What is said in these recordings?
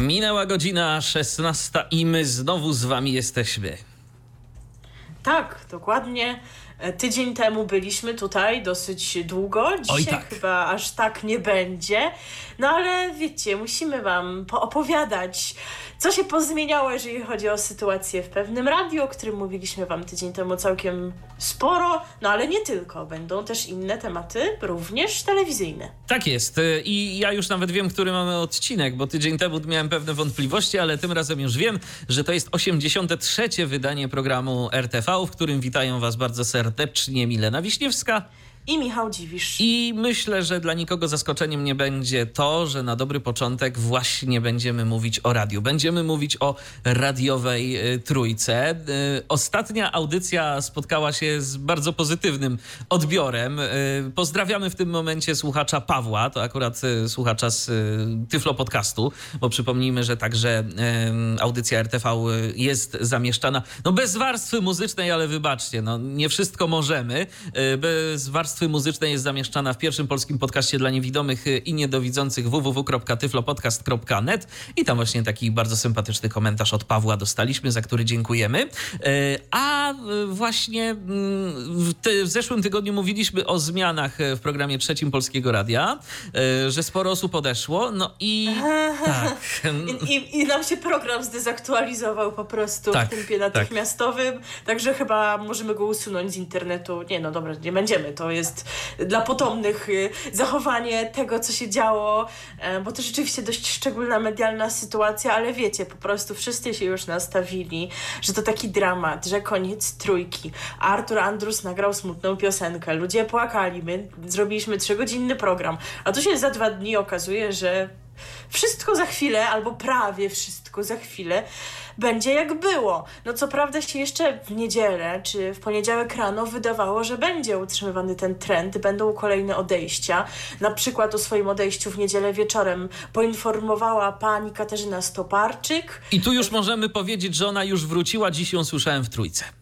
Minęła godzina 16 i my znowu z wami jesteśmy. Tak, dokładnie. E, tydzień temu byliśmy tutaj dosyć długo. Dzisiaj tak. chyba aż tak nie będzie. No ale wiecie, musimy Wam poopowiadać, co się pozmieniało, jeżeli chodzi o sytuację w pewnym radiu, o którym mówiliśmy Wam tydzień temu całkiem sporo. No ale nie tylko. Będą też inne tematy, również telewizyjne. Tak jest. Y, I ja już nawet wiem, który mamy odcinek, bo tydzień temu miałem pewne wątpliwości, ale tym razem już wiem, że to jest 83. wydanie programu RTV, w którym witają Was bardzo serdecznie Milena Wiśniewska. I Michał Dziwisz. I myślę, że dla nikogo zaskoczeniem nie będzie to, że na dobry początek właśnie będziemy mówić o radiu. Będziemy mówić o radiowej y, trójce. Y, ostatnia audycja spotkała się z bardzo pozytywnym odbiorem. Y, pozdrawiamy w tym momencie słuchacza Pawła, to akurat słuchacza z Tyflo Podcastu, bo przypomnijmy, że także audycja RTV jest zamieszczana, no bez warstwy muzycznej, ale wybaczcie, no nie wszystko możemy. Bez warstwy warstwy muzycznej jest zamieszczana w pierwszym polskim podcaście dla niewidomych i niedowidzących www.tyflopodcast.net i tam właśnie taki bardzo sympatyczny komentarz od Pawła dostaliśmy, za który dziękujemy. E, a właśnie mm, w, zeszłym tygodniu mówiliśmy o zmianach w programie trzecim Polskiego Radia, że sporo osób odeszło, no i tak. I, i, I, nam się program zdezaktualizował po prostu tak, w tempie natychmiastowym, tak. także chyba możemy go usunąć z internetu. Nie no dobra, nie będziemy, to jest dla potomnych y, zachowanie tego, co się działo, e, bo to rzeczywiście dość szczególna medialna sytuacja, ale wiecie, po prostu wszyscy się już nastawili, że to taki dramat, że koniec trójki. Artur Andrus nagrał smutną piosenkę, ludzie płakali, my zrobiliśmy trzygodzinny program, a tu się za dwa dni okazuje, że wszystko za chwilę, albo prawie wszystko za chwilę będzie jak było. No co prawda się jeszcze w niedzielę czy w poniedziałek rano wydawało, że będzie utrzymywany ten trend, będą kolejne odejścia. Na przykład o swoim odejściu w niedzielę wieczorem poinformowała pani Katarzyna Stoparczyk. I tu już możemy powiedzieć, że ona już wróciła, dziś ją słyszałem w trójce.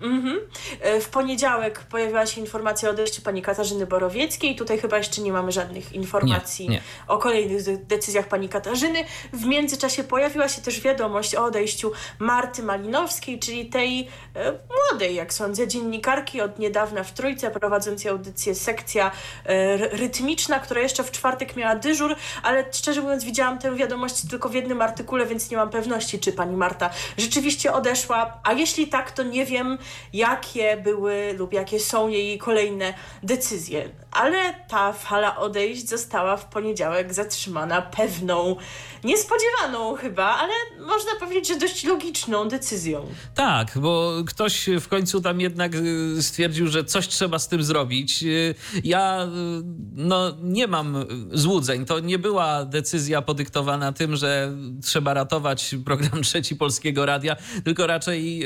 Mhm. E, w poniedziałek pojawiła się informacja o odejściu pani Katarzyny Borowieckiej. Tutaj chyba jeszcze nie mamy żadnych informacji nie, nie. o kolejnych decyzjach pani Katarzyny. W międzyczasie pojawiła się też wiadomość o odejściu Marty Malinowskiej, czyli tej e, młodej, jak sądzę, dziennikarki od niedawna w Trójce, prowadzącej audycję sekcja e, rytmiczna, która jeszcze w czwartek miała dyżur, ale szczerze mówiąc widziałam tę wiadomość tylko w jednym artykule, więc nie mam pewności, czy pani Marta rzeczywiście odeszła, a jeśli tak, to nie wiem, jakie były lub jakie są jej kolejne decyzje. Ale ta fala odejść została w poniedziałek zatrzymana pewną, niespodziewaną chyba, ale można powiedzieć, że dość logiczną decyzją. Tak, bo ktoś w końcu tam jednak y, stwierdził, że coś trzeba z tym zrobić. Y, ja y, no, nie mam złudzeń. To nie była decyzja podyktowana tym, że trzeba ratować program Trzeci Polskiego Radia, tylko raczej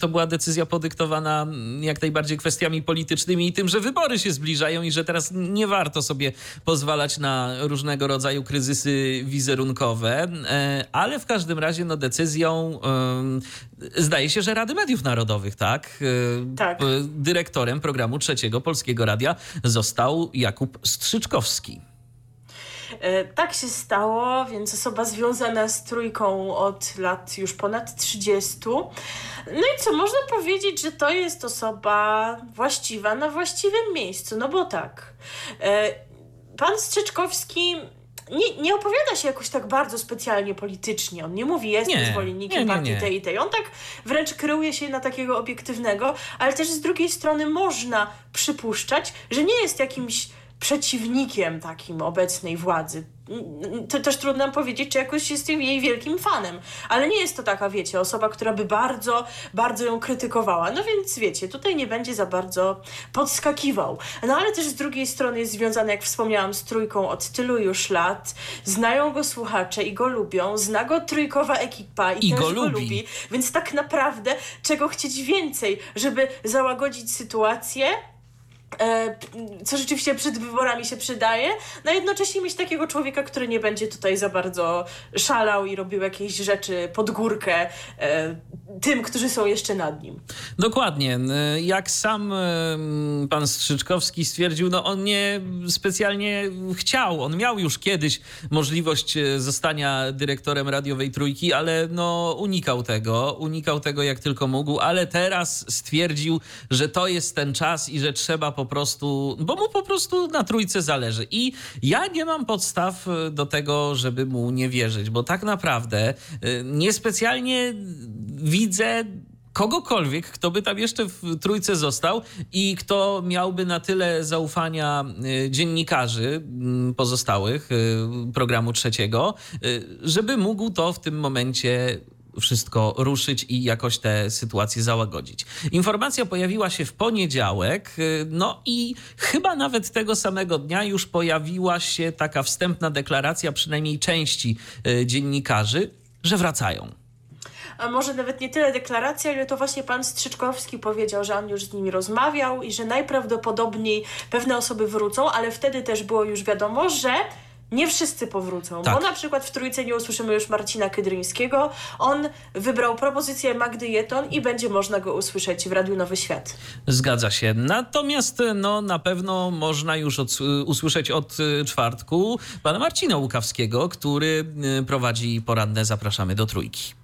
to była decyzja podyktowana podyktowana jak najbardziej kwestiami politycznymi i tym, że wybory się zbliżają i że teraz nie warto sobie pozwalać na różnego rodzaju kryzysy wizerunkowe, e, ale w każdym razie no, decyzją zdaje się, że Rady Mediów Narodowych, tak? E, tak. Dyrektorem programu Trzeciego Polskiego Radia został Jakub Strzyczkowski. E, tak się stało, więc osoba związana z trójką od lat już ponad 30. No i co, można powiedzieć, że to jest osoba właściwa na właściwym miejscu, no bo tak. E, pan Strzyczkowski nie, nie opowiada się jakoś tak bardzo specjalnie politycznie. On nie mówi, jestem zwolennikiem partii tej i tej. On tak wręcz kreuje się na takiego obiektywnego, ale też z drugiej strony można przypuszczać, że nie jest jakimś przeciwnikiem takim obecnej władzy to też trudno powiedzieć, czy jakoś jestem jej wielkim fanem, ale nie jest to taka, wiecie, osoba, która by bardzo, bardzo ją krytykowała. No więc wiecie, tutaj nie będzie za bardzo podskakiwał. No ale też z drugiej strony jest związany, jak wspomniałam, z trójką od tylu już lat. Znają go słuchacze i go lubią. Zna go trójkowa ekipa i, I też go, go lubi. lubi. Więc tak naprawdę czego chcieć więcej, żeby załagodzić sytuację, co rzeczywiście przed wyborami się przydaje, no jednocześnie mieć takiego człowieka, który nie będzie tutaj za bardzo szalał i robił jakieś rzeczy pod górkę e, tym, którzy są jeszcze nad nim. Dokładnie. Jak sam pan Strzyczkowski stwierdził, no on nie specjalnie chciał. On miał już kiedyś możliwość e, zostania dyrektorem radiowej trójki, ale no unikał tego. Unikał tego jak tylko mógł, ale teraz stwierdził, że to jest ten czas i że trzeba po prostu, bo mu po prostu na trójce zależy. I ja nie mam podstaw e, do tego, żeby mu nie wierzyć, bo tak naprawdę e, niespecjalnie widzę kogokolwiek, kto by tam jeszcze w trójce został i kto miałby na tyle zaufania y, dziennikarzy mm, pozostałych programu trzeciego, żeby mógł to w tym momencie wszystko ruszyć i jakoś tę sytuację załagodzić. Informacja pojawiła się w poniedziałek, no i chyba nawet tego samego dnia już pojawiła się taka wstępna deklaracja przynajmniej części dziennikarzy, że wracają a może nawet nie tyle deklaracja, ile to właśnie pan Strzyczkowski powiedział, że on już z nimi rozmawiał i że najprawdopodobniej pewne osoby wrócą, ale wtedy też było już wiadomo, że nie wszyscy powrócą, tak. bo na przykład w Trójce nie usłyszymy już Marcina Kydryńskiego. On wybrał propozycję Magdy Jeton i będzie można go usłyszeć w Radiu Nowy Świat. Zgadza się. Natomiast no, na pewno można już od, usłyszeć od y, czwartku pana Marcina Łukawskiego, który y, prowadzi poradne Zapraszamy do Trójki.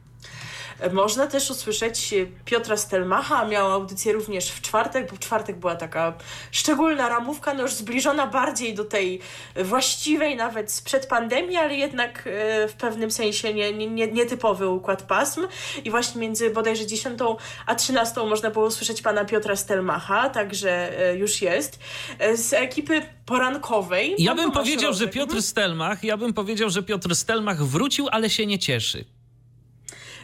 Można też usłyszeć Piotra Stelmacha, miał audycję również w czwartek, bo w czwartek była taka szczególna ramówka, no już zbliżona bardziej do tej właściwej nawet sprzed pandemii, ale jednak e, w pewnym sensie nie, nie, nietypowy układ pasm. I właśnie między bodajże 10 a 13 można było usłyszeć pana Piotra Stelmacha, także e, już jest. E, z ekipy porankowej. Ja bym powiedział, że Piotr Stelmach, ja bym powiedział, że Piotr Stelmach wrócił, ale się nie cieszy.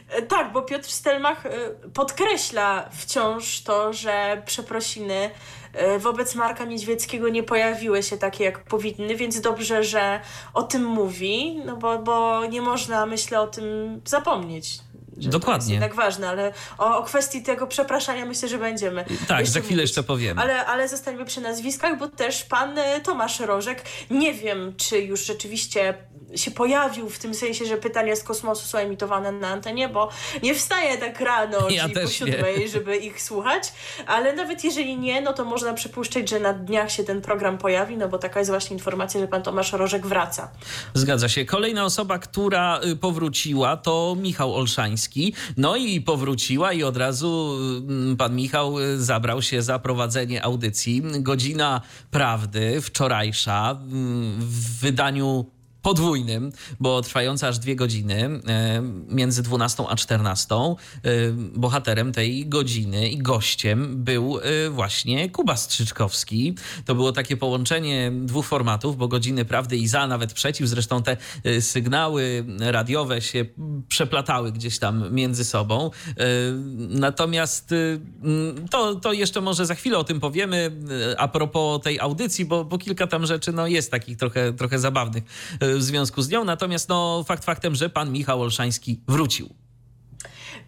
E, tak, bo Piotr Stelmach e, podkreśla wciąż to, że przeprosiny e, wobec Marka Niedźwieckiego nie pojawiły się takie, jak powinny, więc dobrze, że o tym mówi, no bo, bo nie można, myślę, o tym zapomnieć. Dokładnie. To jest ważne, ale o, o, kwestii tego przepraszania myślę, że będziemy. Tak, za chwilę mówić. jeszcze powiem. Ale, ale zostańmy przy nazwiskach, bo też pan Tomasz Rożek, nie wiem, czy już rzeczywiście się pojawił w tym sensie, że pytania z kosmosu są emitowane na antenie, bo nie wstaję tak rano, ja czyli po siódmej, nie. żeby ich słuchać, ale nawet jeżeli nie, no to można przypuszczać, że na dniach się ten program pojawi, no bo taka jest właśnie informacja, że pan Tomasz Rożek wraca. Zgadza się. Kolejna osoba, która y, powróciła to Michał Olszański, no i powróciła i od razu mm, pan Michał y, zabrał się za prowadzenie audycji. Godzina Prawdy, wczorajsza, mm, w wydaniu podwójnym, bo trwająca aż dwie godziny, e, między 12 a 14. E, bohaterem tej godziny i gościem był e, właśnie Kuba Strzyczkowski. To było takie połączenie dwóch formatów, bo godziny prawdy i za, nawet przeciw. Zresztą te sygnały radiowe się przeplatały gdzieś tam między sobą. Natomiast to, to jeszcze może za chwilę o tym powiemy a propos tej audycji, bo, bo kilka tam rzeczy no, jest takich trochę, trochę zabawnych w związku z nią. Natomiast no, fakt faktem, że pan Michał Olszański wrócił.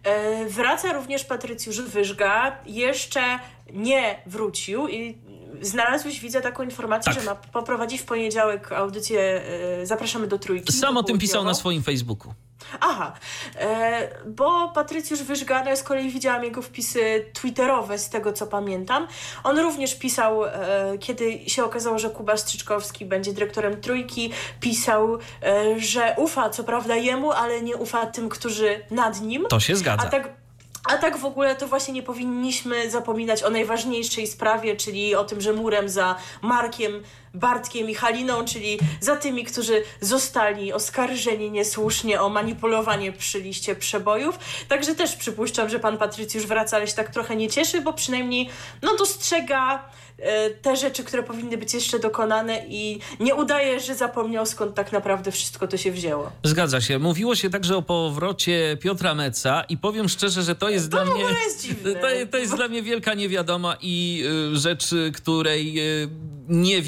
E, wraca również Patrycjusz Wyżga. Jeszcze nie wrócił i znalazłeś, widzę taką informację, tak. że ma poprowadzić w poniedziałek audycję Zapraszamy do Trójki. Sam o tym pisał na swoim Facebooku. Aha, e, bo Patrycjusz Wyżgano, ja z kolei widziałam jego wpisy twitterowe z tego co pamiętam. On również pisał, e, kiedy się okazało, że Kuba Strzyczkowski będzie dyrektorem Trójki, pisał, e, że ufa co prawda jemu, ale nie ufa tym, którzy nad nim. To się zgadza. A tak a tak w ogóle to właśnie nie powinniśmy zapominać o najważniejszej sprawie, czyli o tym, że murem za Markiem Bartkiem i Haliną, czyli za tymi, którzy zostali oskarżeni niesłusznie o manipulowanie przy liście przebojów. Także też przypuszczam, że pan Patrycjusz wraca, ale się tak trochę nie cieszy, bo przynajmniej no, dostrzega E, te rzeczy, które powinny być jeszcze dokonane i nie udaje, że zapomniał skąd tak naprawdę wszystko to się wzięło. Zgadza się. Mówiło się także o powrocie Piotra Meca i powiem szczerze, że to jest to dla mnie jest dziwne. To, to jest dla mnie wielka niewiadoma i y, rzecz, której y, nie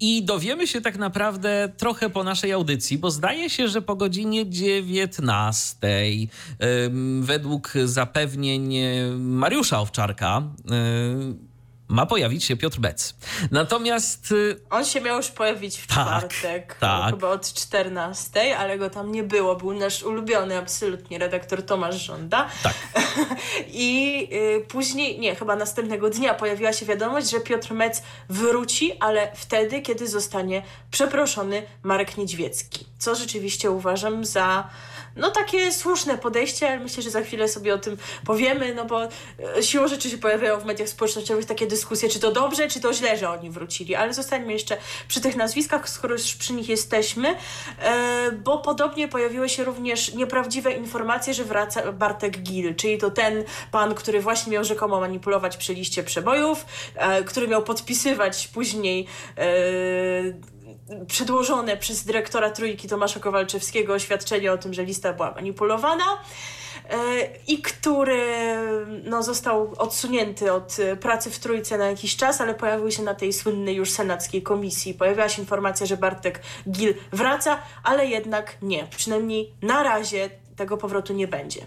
i dowiemy się tak naprawdę trochę po naszej audycji, bo zdaje się, że po godzinie 19 y, według zapewnień Mariusza Owczarka ma pojawić się Piotr Bec. Natomiast... Y, On się miał już pojawić w tak, czwartek, tak. chyba od 14, ale go tam nie było. Był nasz ulubiony absolutnie redaktor Tomasz Żąda. Tak. I y, później, nie, chyba następnego dnia pojawiła się wiadomość, że Piotr Mec wróci, ale wtedy, kiedy zostanie przeproszony Marek Niedźwiecki. Co rzeczywiście uważam za no takie słuszne podejście, ale myślę, że za chwilę sobie o tym powiemy, no bo e, siłą rzeczy się pojawiają w mediach społecznościowych takie dyskusje, czy to dobrze, czy to źle, że oni wrócili, ale zostańmy jeszcze przy tych nazwiskach, skoro już przy nich jesteśmy, e, bo podobnie pojawiły się również nieprawdziwe informacje, że wraca Bartek Gil, czyli to ten pan, który właśnie miał rzekomo manipulować przy liście przebojów, e, który miał podpisywać później przedłożone przez dyrektora Trójki Tomasza Kowalczewskiego oświadczenie o tym, że lista była manipulowana e, i który no, został odsunięty od pracy w Trójce na jakiś czas, ale pojawił się na tej słynnej już senackiej komisji. Pojawiła się informacja, że Bartek Gil wraca, ale jednak nie. Przynajmniej na razie tego powrotu nie będzie.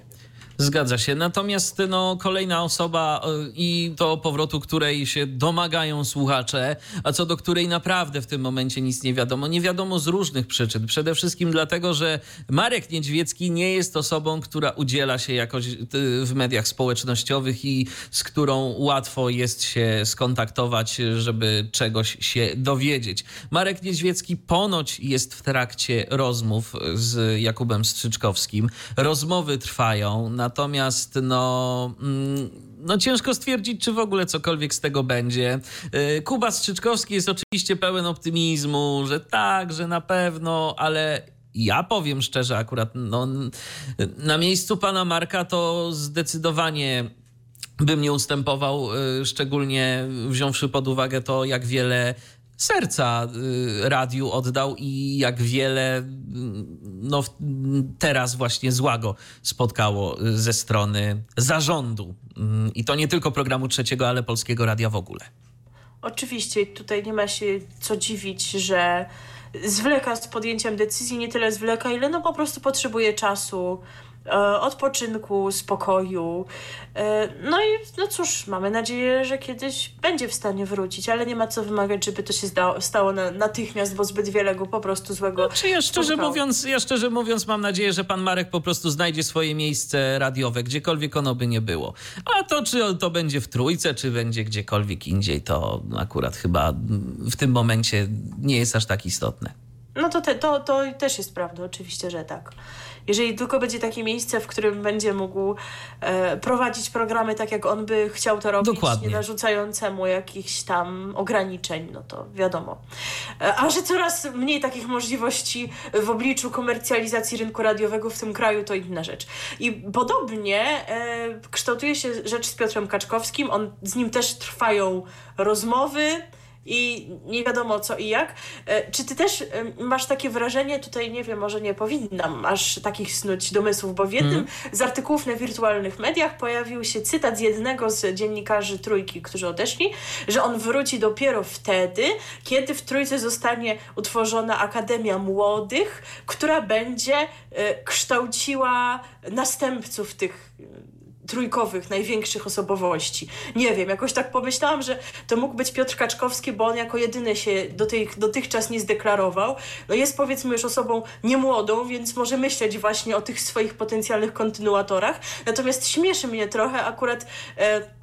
Zgadza się. Natomiast no, kolejna osoba e, i to powrotu, której się domagają słuchacze, a co do której naprawdę w tym momencie nic nie wiadomo. Nie wiadomo z różnych przyczyn. Przede wszystkim dlatego, że Marek Niedźwiecki nie jest osobą, która udziela się jakoś e, w mediach społecznościowych i z którą łatwo jest się skontaktować, żeby czegoś się dowiedzieć. Marek Niedźwiecki ponoć jest w trakcie rozmów z Jakubem Strzyczkowskim. Rozmowy trwają. Na Natomiast no, mm, no ciężko stwierdzić, czy w ogóle cokolwiek z tego będzie. Y, Kuba Strzyczkowski jest oczywiście pełen optymizmu, że tak, że na pewno, ale ja powiem szczerze, akurat no, na miejscu pana Marka to zdecydowanie bym nie ustępował, y, szczególnie wziąwszy pod uwagę to, jak wiele serca y, radiu oddał i jak wiele y, no, teraz właśnie złago spotkało y, ze strony zarządu. I to nie tylko programu trzeciego, ale polskiego radia w ogóle. Oczywiście, tutaj nie ma się co dziwić, że zwleka z podjęciem decyzji, nie tyle zwleka, ile no po prostu potrzebuje czasu odpoczynku, spokoju. E, no i no cóż, mamy nadzieję, że kiedyś będzie w stanie wrócić, ale nie ma co wymagać, żeby to się stało na, natychmiast, bo zbyt wiele go po prostu złego. Znaczy ja szczerze, mówiąc, ja szczerze mówiąc, mam nadzieję, że pan Marek po prostu znajdzie swoje miejsce radiowe, gdziekolwiek ono by nie było. A to, czy to będzie w trójce, czy będzie gdziekolwiek indziej, to akurat chyba w tym momencie nie jest aż tak istotne. No to, te, to, to też jest prawda, oczywiście, że tak jeżeli tylko będzie takie miejsce, w którym będzie mógł e, prowadzić programy tak, jak on by chciał to robić, Dokładnie. nie narzucającemu jakichś tam ograniczeń, no to wiadomo. E, a że coraz mniej takich możliwości w obliczu komercjalizacji rynku radiowego w tym kraju, to inna rzecz. I podobnie e, kształtuje się rzecz z Piotrem Kaczkowskim, on, z nim też trwają rozmowy, i nie wiadomo co i jak. E, czy ty też masz takie wrażenie, tutaj nie wiem, może nie powinnam aż takich snuć domysłów, bo w jednym mm. z artykułów na wirtualnych mediach pojawił się cytat z jednego z dziennikarzy Trójki, którzy odeszli, że on wróci dopiero wtedy, kiedy w Trójce zostanie utworzona Akademia Młodych, która będzie e, kształciła następców tych trójkowych, największych osobowości. Nie wiem, jakoś tak pomyślałam, że to mógł być Piotr Kaczkowski, bo on jako jedyny się do tej, dotychczas nie zdeklarował. No jest powiedzmy już osobą niemłodą, więc może myśleć właśnie o tych swoich potencjalnych kontynuatorach. Natomiast śmieszy mnie trochę akurat... E,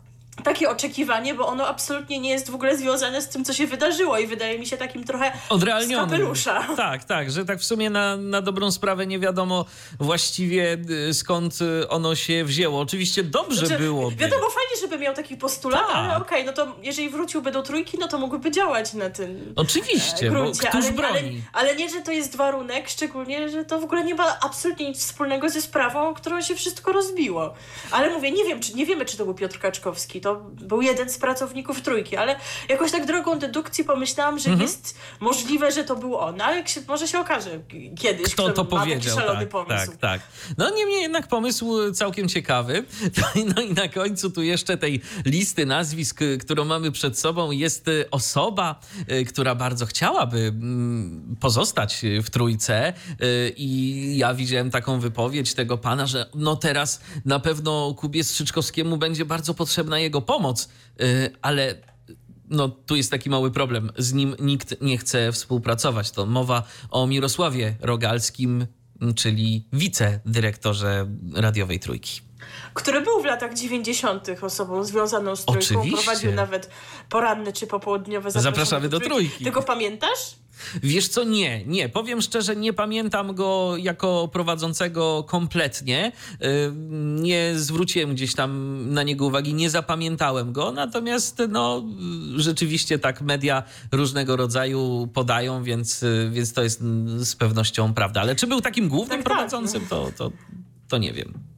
takie oczekiwanie, bo ono absolutnie nie jest w ogóle związane z tym, co się wydarzyło i wydaje mi się takim trochę odrealnionym. kapelusza. Tak, tak, że tak w sumie na, na dobrą sprawę nie wiadomo właściwie y, skąd y, ono się wzięło. Oczywiście dobrze znaczy, byłoby. Wiadomo, fajnie, żeby miał taki postulat, tak. ale okej, okay, no to jeżeli wróciłby do trójki, no to mógłby działać na tym Oczywiście, gruncie. bo któż ale, broni? Ale, ale, nie, że to jest warunek, szczególnie, że to w ogóle nie ma absolutnie nic wspólnego ze sprawą, którą się wszystko rozbiło. Ale mówię, nie wiem, czy, nie wiemy, czy to był Piotr Kaczkowski, to był jeden z pracowników trójki, ale jakoś tak drogą dedukcji pomyślałam, że mhm. jest możliwe, że to był on, ale się, może się okaże kiedyś, kto to powiedział. szalony tak, pomysł. Tak, tak. No niemniej jednak pomysł całkiem ciekawy. No i na końcu tu jeszcze tej listy nazwisk, którą mamy przed sobą, jest osoba, y, która bardzo chciałaby mm, pozostać w trójce i ja widziałem taką wypowiedź tego pana, że no teraz na pewno Kubie Strzyczkowskiemu będzie bardzo potrzebna jego pomoc, y, ale no, tu jest taki mały problem. Z nim nikt nie chce współpracować. To mowa o Mirosławie Rogalskim, czyli wicedyrektorze radiowej trójki. Który był w latach 90. osobą związaną z trójką. Oczywiście. Prowadził nawet poranne czy popołudniowe zapraszamy, zapraszamy do trójki. Tego pamiętasz? Wiesz co, nie, nie. Powiem szczerze, nie pamiętam go jako prowadzącego kompletnie. Y, nie zwróciłem gdzieś tam na niego uwagi, nie zapamiętałem go. Natomiast no, rzeczywiście tak media różnego rodzaju podają, więc, więc to jest z pewnością prawda. Ale czy był takim głównym tak, prowadzącym, tak. to, to, to nie wiem.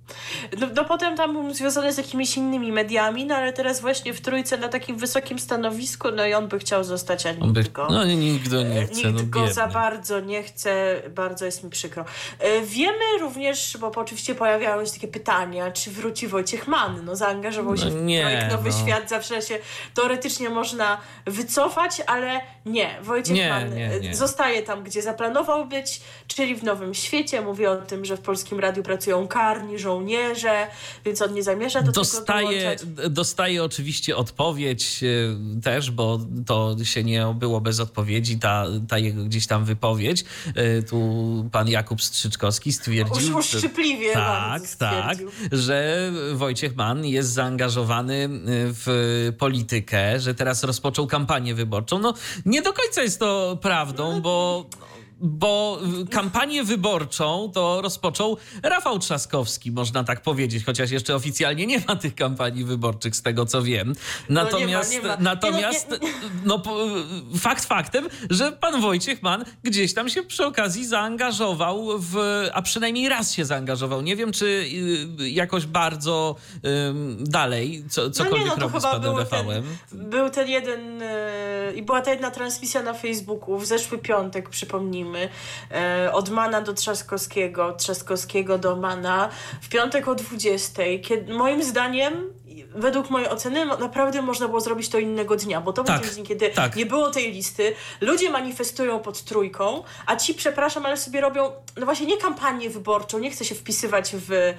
No, no, potem tam był związany z jakimiś innymi mediami, no ale teraz właśnie w trójce na takim wysokim stanowisku, no i on by chciał zostać, a nikt by, go. No nikt go nie chce. Nikt no, go za bardzo nie chce, bardzo jest mi przykro. E, wiemy również, bo oczywiście pojawiały się takie pytania, czy wróci Wojciech Mann, no zaangażował się no, nie, w projekt Nowy no. Świat, zawsze się teoretycznie można wycofać, ale nie, Wojciech nie, Mann nie, nie. zostaje tam, gdzie zaplanował być, czyli w Nowym Świecie. Mówi o tym, że w Polskim Radiu pracują karni, żołnierze, żołnierze, więc on nie zamierza do dostaje, Dostaje oczywiście odpowiedź e, też, bo to się nie obyło bez odpowiedzi, ta, ta jego gdzieś tam wypowiedź. E, tu pan Jakub Strzyczkowski stwierdził... Uszczypliwie Tak, tak, że Wojciech Mann jest zaangażowany e, w politykę, że teraz rozpoczął kampanię wyborczą. No nie do końca jest to prawdą, bo bo kampanię wyborczą to rozpoczął Rafał Trzaskowski, można tak powiedzieć, chociaż jeszcze oficjalnie nie ma tych kampanii wyborczych, z tego co wiem. Natomiast, no nie ma, nie ma. natomiast nie, no, fakt faktem, że pan Wojciech Mann gdzieś tam się przy okazji zaangażował w, a przynajmniej raz się zaangażował. Nie wiem, czy y, jakoś bardzo um, dalej, co, cokolwiek no nie, no, robi z panem Rafałem. Ten, był ten jeden y, i była ta jedna transmisja na Facebooku w zeszły piątek, przypomnijmy E, od Mana do Trzaskowskiego, od Trzaskowskiego do Mana w piątek o 20. Kiedy, moim zdaniem według mojej oceny naprawdę można było zrobić to innego dnia, bo to tak, był dzień, kiedy tak. nie było tej listy, ludzie manifestują pod trójką, a ci, przepraszam, ale sobie robią, no właśnie nie kampanię wyborczą, nie chcę się wpisywać w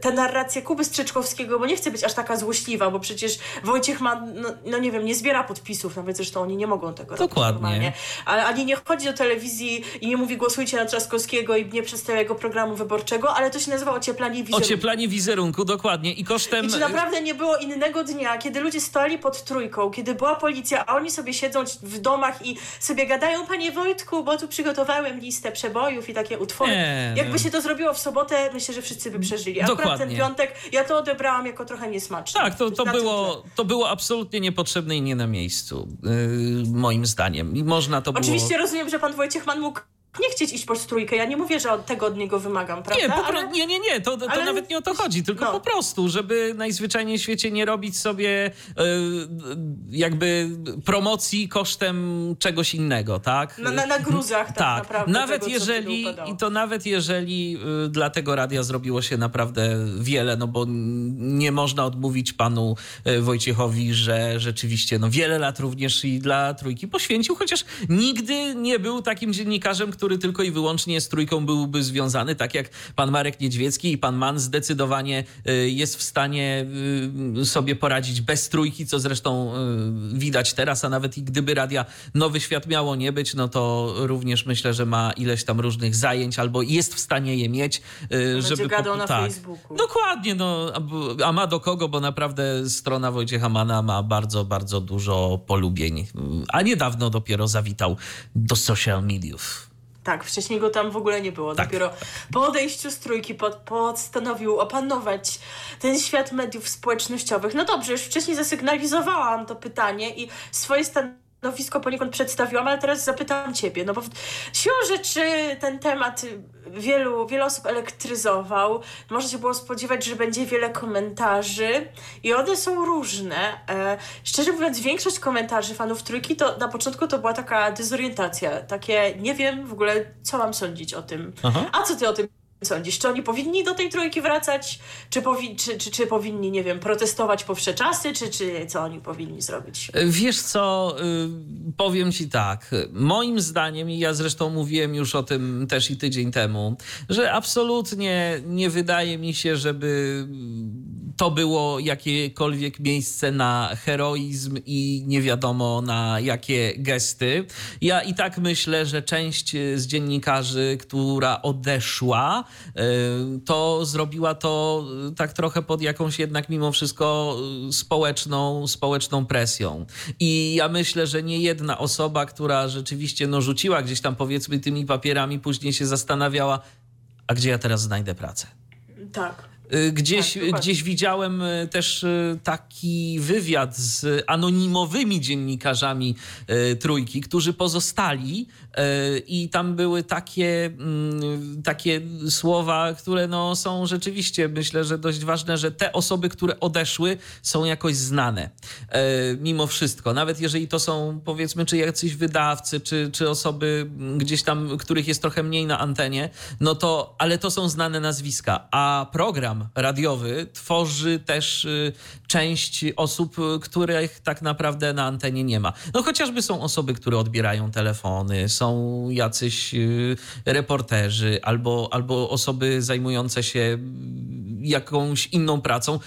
tę narrację Kuby Strzyczkowskiego, bo nie chcę być aż taka złośliwa, bo przecież Wojciech ma, no, no nie wiem, nie zbiera podpisów, nawet zresztą oni nie mogą tego Dokładnie. robić normalnie, ale ani nie chodzi do telewizji i nie mówi głosujcie na Trzaskowskiego i nie przedstawia jego programu wyborczego, ale to się nazywa ocieplanie wizerunku. Ocieplanie wizerunku, dokładnie. I kosztem... I czy naprawdę nie było innego dnia, kiedy ludzie stali pod trójką, kiedy była policja, a oni sobie siedzą w domach i sobie gadają, panie Wojtku, bo tu przygotowałem listę przebojów i takie utwory. Nie, Jakby się to zrobiło w sobotę, myślę, że wszyscy by przeżyli. Akurat Dokładnie. ten piątek, ja to odebrałam jako trochę niesmaczne. Tak, to, to, było, to było absolutnie niepotrzebne i nie na miejscu, yy, moim zdaniem. I można to Oczywiście było... rozumiem, że pan Wojciech Mann mógł nie chcieć iść pod trójkę. Ja nie mówię, że od tego od niego wymagam, prawda? Nie, ale... nie, nie, nie, to, to ale... nawet nie o to chodzi, tylko no. po prostu, żeby najzwyczajniej w świecie nie robić sobie y, jakby promocji kosztem czegoś innego, tak? Na, na, na gruzach tak, tak. naprawdę. Nawet tego, jeżeli, i to nawet jeżeli y, dla tego radia zrobiło się naprawdę wiele, no bo nie można odmówić panu Wojciechowi, że rzeczywiście no wiele lat również i dla trójki poświęcił, chociaż nigdy nie był takim dziennikarzem, który który tylko i wyłącznie z trójką byłby związany, tak jak pan Marek Niedźwiecki i pan Mann zdecydowanie jest w stanie sobie poradzić bez trójki, co zresztą widać teraz, a nawet i gdyby radia Nowy Świat miało nie być, no to również myślę, że ma ileś tam różnych zajęć albo jest w stanie je mieć, żeby... gadał na tak, Facebooku. Dokładnie, no, a ma do kogo, bo naprawdę strona Wojciecha Mana ma bardzo, bardzo dużo polubień, a niedawno dopiero zawitał do social mediów. Tak, wcześniej go tam w ogóle nie było. Tak. Dopiero po odejściu z trójki pod, postanowił opanować ten świat mediów społecznościowych. No dobrze, już wcześniej zasygnalizowałam to pytanie i swoje stanowisko stanowisko poniekąd przedstawiłam, ale teraz zapytam Ciebie, no bo siłą rzeczy ten temat wielu, wiele osób elektryzował. Można się było spodziewać, że będzie wiele komentarzy i one są różne. E, szczerze mówiąc, większość komentarzy fanów Trójki to na początku to była taka dezorientacja, takie nie wiem w ogóle, co mam sądzić o tym. Aha. A co Ty o tym sądzisz? Czy oni powinni do tej trójki wracać? Czy, powi czy, czy, czy powinni, nie wiem, protestować po wsze czasy? Czy, czy co oni powinni zrobić? Wiesz co, y, powiem ci tak. Moim zdaniem, i ja zresztą mówiłem już o tym też i tydzień temu, że absolutnie nie wydaje mi się, żeby to było jakiekolwiek miejsce na heroizm i nie wiadomo na jakie gesty. Ja i tak myślę, że część z dziennikarzy, która odeszła, to zrobiła to tak trochę pod jakąś jednak mimo wszystko społeczną, społeczną presją. I ja myślę, że nie jedna osoba, która rzeczywiście no, rzuciła gdzieś tam powiedzmy tymi papierami, później się zastanawiała, a gdzie ja teraz znajdę pracę? Tak. Gdzieś, tak, gdzieś widziałem też taki wywiad z anonimowymi dziennikarzami trójki, którzy pozostali i tam były takie, mm, takie słowa, które no są rzeczywiście, myślę, że dość ważne, że te osoby, które odeszły, są jakoś znane mimo wszystko. Nawet jeżeli to są powiedzmy, czy jacyś wydawcy, czy, czy osoby gdzieś tam, których jest trochę mniej na antenie, no to, ale to są znane nazwiska. A program program radiowy tworzy też y, część osób, których tak naprawdę na antenie nie ma. No chociażby są osoby, które odbierają telefony, są jacyś y, reporterzy albo, albo osoby zajmujące się jakąś inną pracą.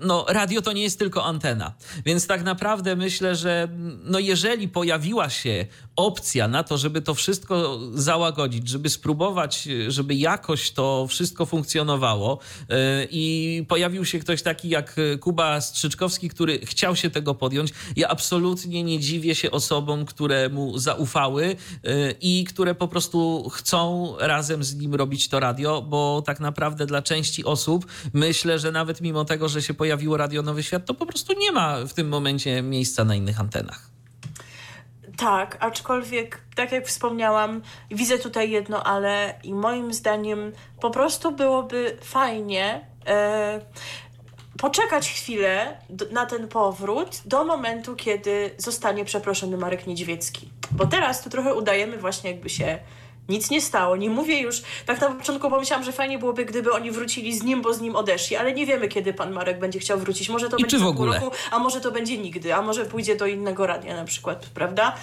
No radio to nie jest tylko antena. Więc tak naprawdę myślę, że no jeżeli pojawiła się opcja na to, żeby to wszystko załagodzić, żeby spróbować, żeby jakoś to wszystko funkcjonowało, y, i pojawił się ktoś taki jak Kuba Strzyczkowski, który chciał się tego podjąć. Ja absolutnie nie dziwię się osobom, które mu zaufały y, i które po prostu chcą razem z nim robić to radio, bo tak naprawdę dla części osób myślę, że nawet mimo tego, że się pojawiło Radio Nowy Świat, to po prostu nie ma w tym momencie miejsca na innych antenach. Tak, aczkolwiek, tak jak wspomniałam, widzę tutaj jedno ale i moim zdaniem po prostu byłoby fajnie, e, poczekać chwilę na ten powrót do momentu, kiedy zostanie przeproszony Marek Niedźwiecki. Bo teraz tu trochę udajemy właśnie jakby się nic nie stało. Nie mówię już, tak na początku pomyślałam, że fajnie byłoby, gdyby oni wrócili z nim, bo z nim odeszli, ale nie wiemy, kiedy pan Marek będzie chciał wrócić. Może to I będzie w ogóle? Roku, a może to będzie nigdy, a może pójdzie do innego radia na przykład, prawda?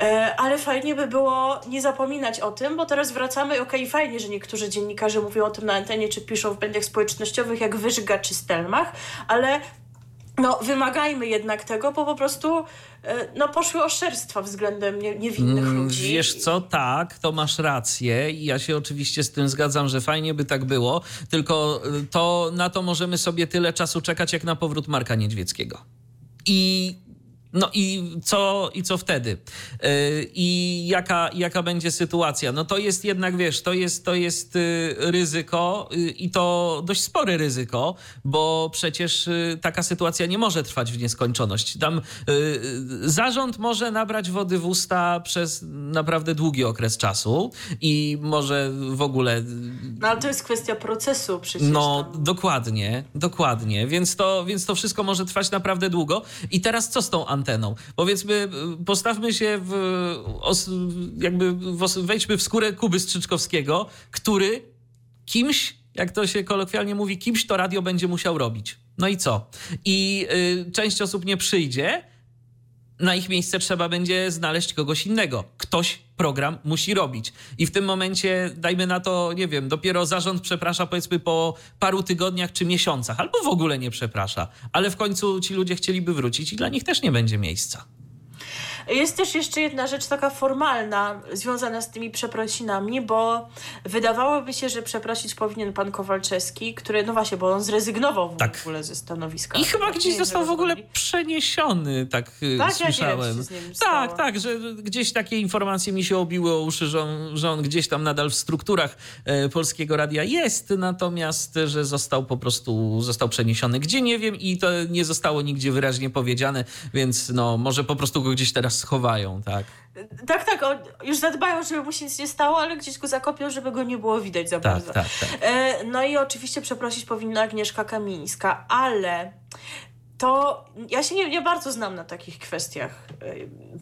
E, ale fajnie by było nie zapominać o tym, bo teraz wracamy, okej, okay, fajnie, że niektórzy dziennikarze mówią o tym na antenie, czy piszą w mediach społecznościowych, jak Wyżga czy Stelmach, ale no, wymagajmy jednak tego, bo po prostu e, no, poszły oszczerstwa względem nie, niewinnych mm, ludzi. Wiesz co, tak, to masz rację i ja się oczywiście z tym zgadzam, że fajnie by tak było, tylko e, to na to możemy sobie tyle czasu czekać, jak na powrót Marka Niedźwieckiego. I no i co, i co wtedy? Yy, I jaka, jaka będzie sytuacja? No to jest jednak, wiesz, to jest, to jest y, ryzyko y, i to dość spore ryzyko, bo przecież y, taka sytuacja nie może trwać w nieskończoność. Tam zarząd może nabrać wody w usta przez naprawdę długi okres czasu i może w ogóle... No ale to jest kwestia procesu przecież. No tam. dokładnie, dokładnie. Więc to, więc to wszystko może trwać naprawdę długo. I teraz co z tą anteną. Powiedzmy, postawmy się w, jakby wejdźmy w skórę Kuby Strzyczkowskiego, który kimś, jak to się kolokwialnie mówi, kimś to radio będzie musiał robić. No i co? I y, część osób nie przyjdzie, na ich miejsce trzeba będzie znaleźć kogoś innego. Ktoś program musi robić. I w tym momencie, dajmy na to, nie wiem, dopiero zarząd przeprasza powiedzmy po paru tygodniach czy miesiącach, albo w ogóle nie przeprasza, ale w końcu ci ludzie chcieliby wrócić i dla nich też nie będzie miejsca. Jest też jeszcze jedna rzecz taka formalna, związana z tymi przeprosinami, bo wydawałoby się, że przeprosić powinien pan Kowalczewski, który, no właśnie, bo on zrezygnował w tak. ogóle ze stanowiska. I chyba gdzieś został w ogóle przeniesiony, tak, y, tak słyszałem. Ja wiem, tak, tak, że gdzieś takie informacje mi się obiły o uszy, że on, że on gdzieś tam nadal w strukturach e, Polskiego Radia jest, natomiast, że został po prostu, został przeniesiony gdzie nie wiem i to nie zostało nigdzie wyraźnie powiedziane, więc no może po prostu go gdzieś teraz schowają, tak? Tak, tak, już zadbają, żeby mu się nic nie stało, ale gdzieś go zakopią, żeby go nie było widać za tak, bardzo. Tak, tak. E, no i oczywiście przeprosić powinna Agnieszka Kamińska, ale to ja się nie, nie bardzo znam na takich kwestiach e,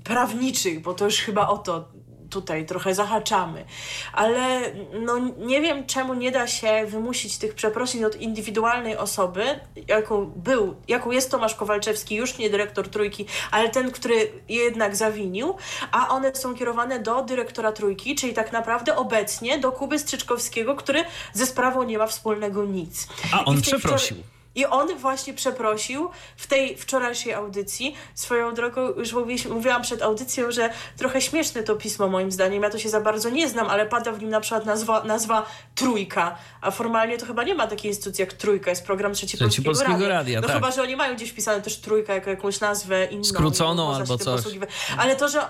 prawniczych, bo to już chyba o to tutaj trochę zahaczamy, ale no, nie wiem, czemu nie da się wymusić tych przeprosin od indywidualnej osoby, jaką był, jaką jest Tomasz Kowalczewski, już nie dyrektor Trójki, ale ten, który jednak zawinił, a one są kierowane do dyrektora Trójki, czyli tak naprawdę obecnie do Kuby Strzyczkowskiego, który ze sprawą nie ma wspólnego nic. A on przeprosił. Wczor- i on właśnie przeprosił w tej wczorajszej audycji. Swoją drogą, już mówiłam przed audycją, że trochę śmieszne to pismo moim zdaniem. Ja to się za bardzo nie znam, ale pada w nim na przykład nazwa, nazwa Trójka. A formalnie to chyba nie ma takiej instytucji jak Trójka. Jest program Trzeci, Trzeci Polskiego, Polskiego Radia. Radia. No tak. chyba, że oni mają gdzieś wpisane też Trójka jako jakąś nazwę inną. Skróconą albo coś. Ale to, że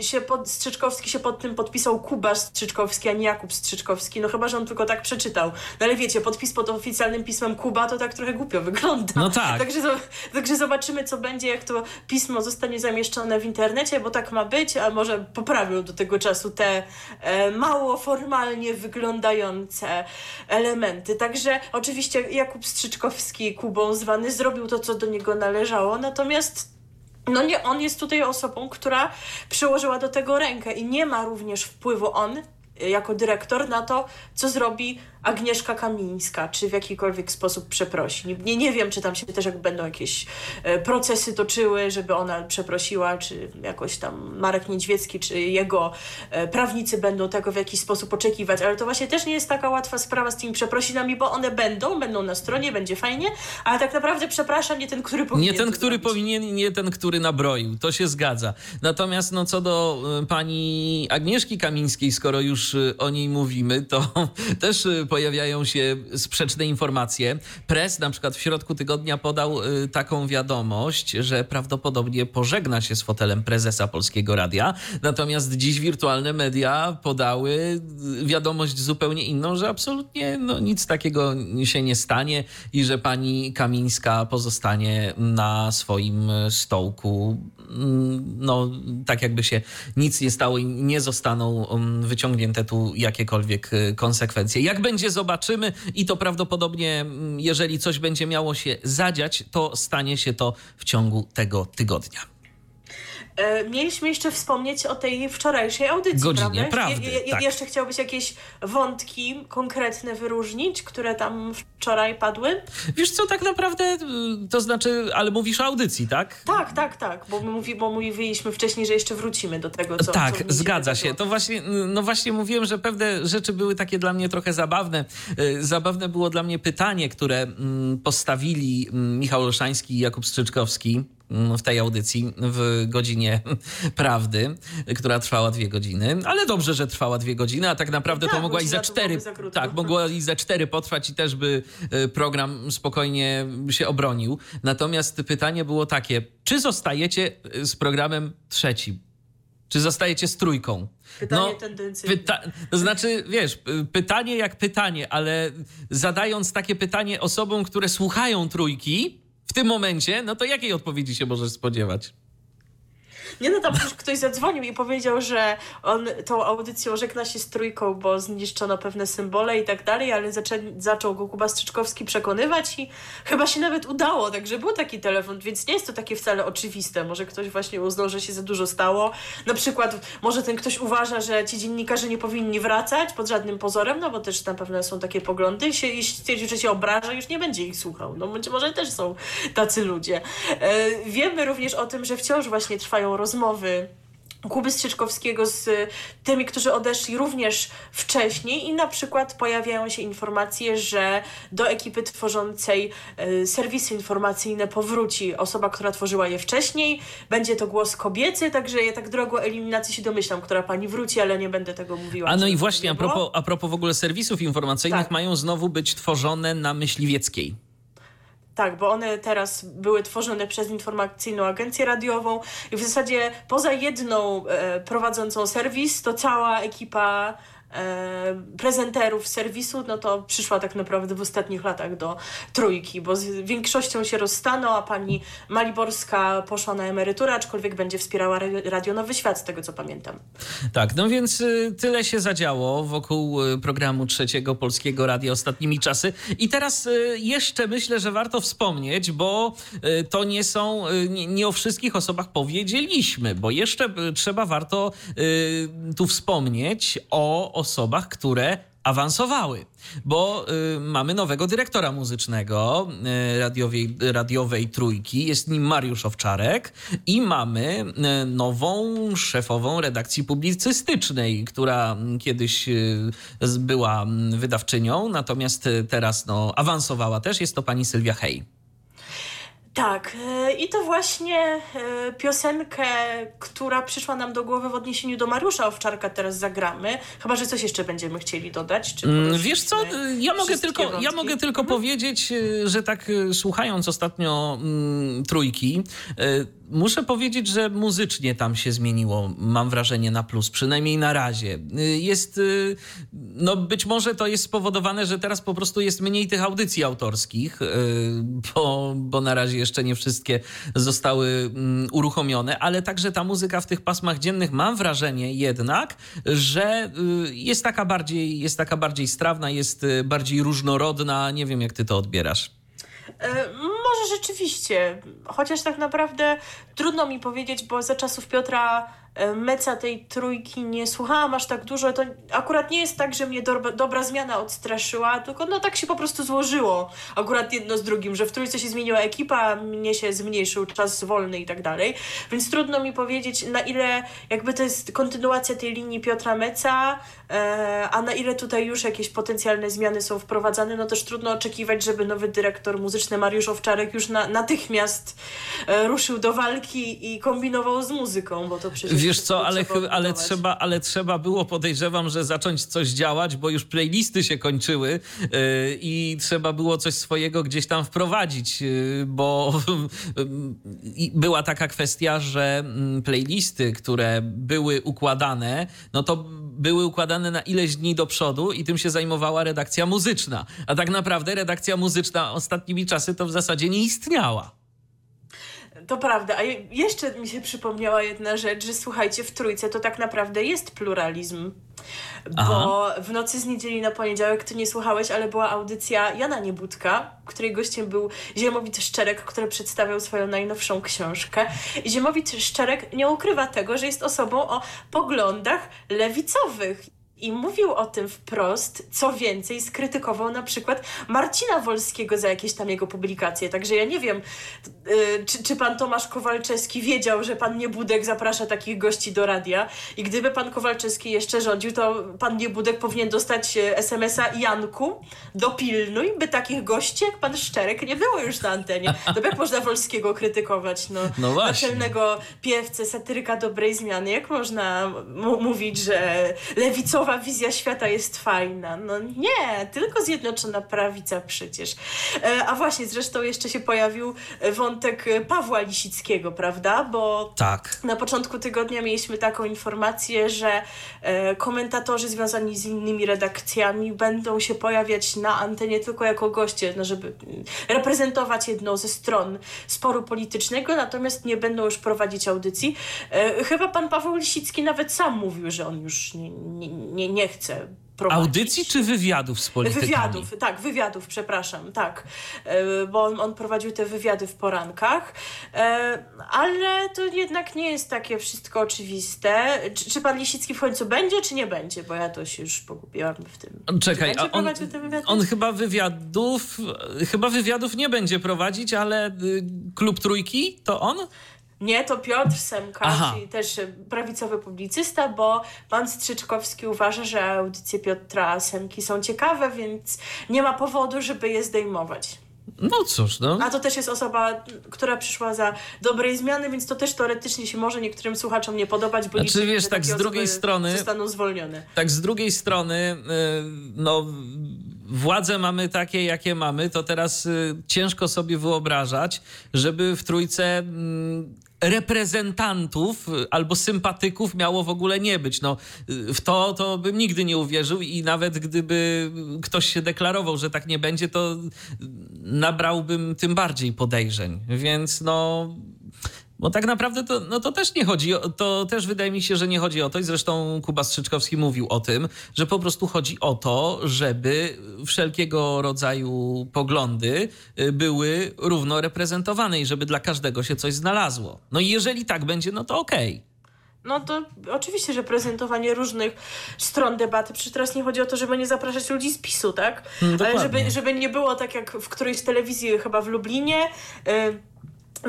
się pod, Strzyczkowski się pod tym podpisał Kuba Strzyczkowski, a nie Jakub Strzyczkowski. No chyba, że on tylko tak przeczytał. No ale wiecie, podpis pod oficjalnym pismem Kuba to tak trochę głupio wygląda. No tak. Także, także zobaczymy, co będzie, jak to pismo zostanie zamieszczone w internecie, bo tak ma być, a może poprawią do tego czasu te e, mało formalnie wyglądające elementy. Także oczywiście Jakub Strzyczkowski, Kubą zwany, zrobił to, co do niego należało, natomiast no nie, on jest tutaj osobą, która przyłożyła do tego rękę i nie ma również wpływu on jako dyrektor na to, co zrobi Agnieszka Kamińska, czy w jakikolwiek sposób przeprosi. Nie, nie wiem, czy tam się też jak będą jakieś e, procesy toczyły, żeby ona przeprosiła, czy jakoś tam Marek Niedźwiecki, czy jego e, prawnicy będą tego w jakiś sposób oczekiwać, ale to właśnie też nie jest taka łatwa sprawa z tymi przeprosinami, bo one będą, będą na stronie, będzie fajnie, ale tak naprawdę przepraszam, nie ten, który powinien. Nie ten, który zrobić. powinien nie ten, który nabroił. To się zgadza. Natomiast no co do e, pani Agnieszki Kamińskiej, skoro już o niej mówimy, to też pojawiają się sprzeczne informacje. Press na przykład w środku tygodnia podał y, taką wiadomość, że prawdopodobnie pożegna się z fotelem prezesa Polskiego Radia. Natomiast dziś wirtualne media podały y, wiadomość zupełnie inną, że absolutnie no, nic takiego się nie stanie i że pani Kamińska pozostanie na swoim stołku. Mm, no, tak jakby się nic nie stało i nie zostaną mm, wyciągnięte tu jakiekolwiek y, konsekwencje. Jak będzie zobaczymy i to prawdopodobnie, mm, jeżeli coś będzie miało się zadziać, to stanie się to w ciągu tego tygodnia. E, mieliśmy jeszcze wspomnieć o tej wczorajszej audycji, Godzinie prawda? prawdy, je, tak. Jeszcze chciałbyś jakieś wątki konkretne wyróżnić, które tam wczoraj padły? Wiesz co, tak naprawdę, y, to znaczy, ale mówisz o audycji, tak? Tak, tak, tak, bo, my mówi, bo mówiliśmy wcześniej, że jeszcze wrócimy do tego, co Tak, co zgadza się. To właśnie, no właśnie mówiłem, że pewne rzeczy były takie dla mnie trochę zabawne. Y, zabawne było dla mnie pytanie, które mm, postawili mm, Michał Olszański i Jakub Strzyczkowski w tej audycji w godzinie prawdy, która trwała dwie godziny, ale dobrze, że trwała dwie godziny, a tak naprawdę tak, to mogła i za cztery, tak, mogła i za cztery potrwać i też by e, program spokojnie się obronił. Natomiast pytanie było takie, czy zostajecie e, z programem trzecim? Czy zostajecie z trójką? Pytanie no, tendencyjne. Pyta to znaczy, wiesz, pytanie jak pytanie, ale zadając takie pytanie osobom, które słuchają trójki, w tym momencie, no to jakiej odpowiedzi się możesz spodziewać? Nie no, tam już ktoś zadzwonił i powiedział, że on tą audycją żegna się z trójką, bo zniszczono pewne symbole i tak dalej, ale zaczę, zaczął go Kuba Strzyczkowski przekonywać i chyba się nawet udało, także był taki telefon, więc nie jest to takie wcale oczywiste. Może ktoś właśnie uznał, że się za dużo stało. Na przykład może ten ktoś uważa, że ci dziennikarze nie powinni wracać pod żadnym pozorem, no bo też na pewno są takie poglądy. Jeśli stwierdzi, że się obraża, już nie będzie ich słuchał. No być może też są tacy ludzie. E, wiemy również o tym, że wciąż właśnie trwają rozmowy Kuby Strzyczkowskiego z tymi, którzy odeszli również wcześniej i na przykład pojawiają się informacje, że do ekipy tworzącej e, serwisy informacyjne powróci osoba, która tworzyła je wcześniej. Będzie to głos kobiecy, także ja tak drogo eliminacji się domyślam, która pani wróci, ale nie będę tego mówiła. A no i właśnie, a propos, a propos w ogóle serwisów informacyjnych, tak. mają znowu być tworzone na Myśliwieckiej. Tak, bo one teraz były tworzone przez informacyjną agencję radiową i w zasadzie poza jedną e, prowadzącą serwis, to cała ekipa prezenterów serwisu, no to przyszła tak naprawdę w ostatnich latach do trójki, bo z większością się rozstaną, a pani Maliborska poszła na emeryturę, aczkolwiek będzie wspierała Radio Nowy Świat, z tego co pamiętam. Tak, no więc y, tyle się zadziało wokół y, programu Trzeciego Polskiego Radia ostatnimi czasy. I teraz y, jeszcze myślę, że warto wspomnieć, bo to nie są, nie, nie o wszystkich osobach powiedzieliśmy, bo jeszcze trzeba warto tu wspomnieć o osobach, które awansowały, bo y, mamy nowego dyrektora muzycznego y, radiowej, radiowej Trójki, jest nim Mariusz Owczarek i mamy y, nową szefową redakcji publicystycznej, która kiedyś y, była wydawczynią, natomiast teraz no, awansowała też, jest to pani Sylwia Hej. Tak, e, i to właśnie e, piosenkę, która przyszła nam do głowy w odniesieniu do Mariusza Owczarka teraz zagramy. Chyba, że coś jeszcze będziemy chcieli dodać. Czy mm, Wiesz co, ja mogę tylko, ja mogę tylko mhm. powiedzieć, e, że tak słuchając ostatnio mm, trójki, Muszę powiedzieć, że muzycznie tam się zmieniło, mam wrażenie, na plus, przynajmniej na razie. Y, jest, y, no być może to jest spowodowane, że teraz po prostu jest mniej tych audycji autorskich, y, bo, bo na razie jeszcze nie wszystkie zostały mm, uruchomione, ale także ta muzyka w tych pasmach dziennych, mam wrażenie jednak, że jest taka bardziej, jest taka bardziej strawna, jest bardziej różnorodna. Nie wiem, jak ty to odbierasz. Może rzeczywiście, chociaż tak naprawdę trudno mi powiedzieć, bo za czasów Piotra meca tej trójki nie słuchałam aż tak dużo. To akurat nie jest tak, że mnie dobra, dobra zmiana odstraszyła, tylko no tak się po prostu złożyło. Akurat jedno z drugim, że w trójce się zmieniła ekipa, mnie się zmniejszył czas wolny i tak dalej. Więc trudno mi powiedzieć, na ile jakby to jest kontynuacja tej linii Piotra Meca, e, a na ile tutaj już jakieś potencjalne zmiany są wprowadzane, no też trudno oczekiwać, żeby nowy dyrektor muzyczny Mariusz Owczarek już na, natychmiast e, ruszył do walki i kombinował z muzyką, bo to przecież Wiesz co, ale, ale, trzeba, ale trzeba było, podejrzewam, że zacząć coś działać, bo już playlisty się kończyły yy, i trzeba było coś swojego gdzieś tam wprowadzić, yy, bo yy, była taka kwestia, że mm, playlisty, które były układane, no to były układane na ileś dni do przodu i tym się zajmowała redakcja muzyczna. A tak naprawdę redakcja muzyczna ostatnimi czasy to w zasadzie nie istniała. To prawda, a jeszcze mi się przypomniała jedna rzecz, że słuchajcie, w trójce to tak naprawdę jest pluralizm. Bo Aha. w nocy z niedzieli na poniedziałek ty nie słuchałeś, ale była audycja Jana Niebudka, której gościem był Ziemowit Szczerek, który przedstawiał swoją najnowszą książkę. I Ziemowit Szczerek nie ukrywa tego, że jest osobą o poglądach lewicowych i mówił o tym wprost. Co więcej, skrytykował na przykład Marcina Wolskiego za jakieś tam jego publikacje. Także ja nie wiem, yy, czy, czy pan Tomasz Kowalczewski wiedział, że pan Niebudek zaprasza takich gości do radia. I gdyby pan Kowalczewski jeszcze rządził, to pan Niebudek powinien dostać e, SMS-a Janku, dopilnuj, by takich gości jak pan Szczerek nie było już na antenie. To jak można Wolskiego krytykować? No, no właśnie. Naczelnego piewcę, satyryka dobrej zmiany. Jak można mówić, że lewicowa wizja świata jest fajna. No nie, tylko Zjednoczona Prawica przecież. E, a właśnie, zresztą jeszcze się pojawił wątek Pawła Lisickiego, prawda? Bo tak. na początku tygodnia mieliśmy taką informację, że e, komentatorzy związani z innymi redakcjami będą się pojawiać na antenie tylko jako goście, no żeby reprezentować jedną ze stron sporu politycznego, natomiast nie będą już prowadzić audycji. E, chyba pan Paweł Lisicki nawet sam mówił, że on już nie, nie, nie, nie chce prowadzić. Audycji czy wywiadów z politykami? Wywiadów, tak, wywiadów, przepraszam, tak. E, bo on, on prowadził te wywiady w porankach, e, ale to jednak nie jest takie wszystko oczywiste. Czy, czy pan Lisicki w końcu będzie, czy nie będzie? Bo ja to się już pogubiłam w tym. Czekaj, a on, on chyba wywiadów, chyba wywiadów nie będzie prowadzić, ale y, klub trójki to on? Nie, to Piotr Semka, Aha. czyli też prawicowy publicysta, bo pan Strzyczkowski uważa, że audycje Piotra Semki są ciekawe, więc nie ma powodu, żeby je zdejmować. No cóż, no. A to też jest osoba, która przyszła za dobrej zmiany, więc to też teoretycznie się może niektórym słuchaczom nie podobać, bo znaczy, wiesz, tak z drugiej strony zostaną zwolnione. Tak z drugiej strony, yy, no władze mamy takie, jakie mamy, to teraz y, ciężko sobie wyobrażać, żeby w trójce mm, reprezentantów albo sympatyków miało w ogóle nie być. No, w to, to bym nigdy nie uwierzył i nawet gdyby ktoś się deklarował, że tak nie będzie, to nabrałbym tym bardziej podejrzeń. Więc no bo tak naprawdę to, no to też nie chodzi, o, to też wydaje mi się, że nie chodzi o to i zresztą Kuba Strzyczkowski mówił o tym, że po prostu chodzi o to, żeby wszelkiego rodzaju poglądy y, były równo reprezentowane i żeby dla każdego się coś znalazło. No i jeżeli tak będzie, no to okej. Okay. No to oczywiście, że prezentowanie różnych stron debaty. Przecież teraz nie chodzi o to, żeby nie zapraszać ludzi z PiSu, tak? Mm, Ale żeby, żeby nie było tak jak w którejś telewizji, chyba w Lublinie. Yy,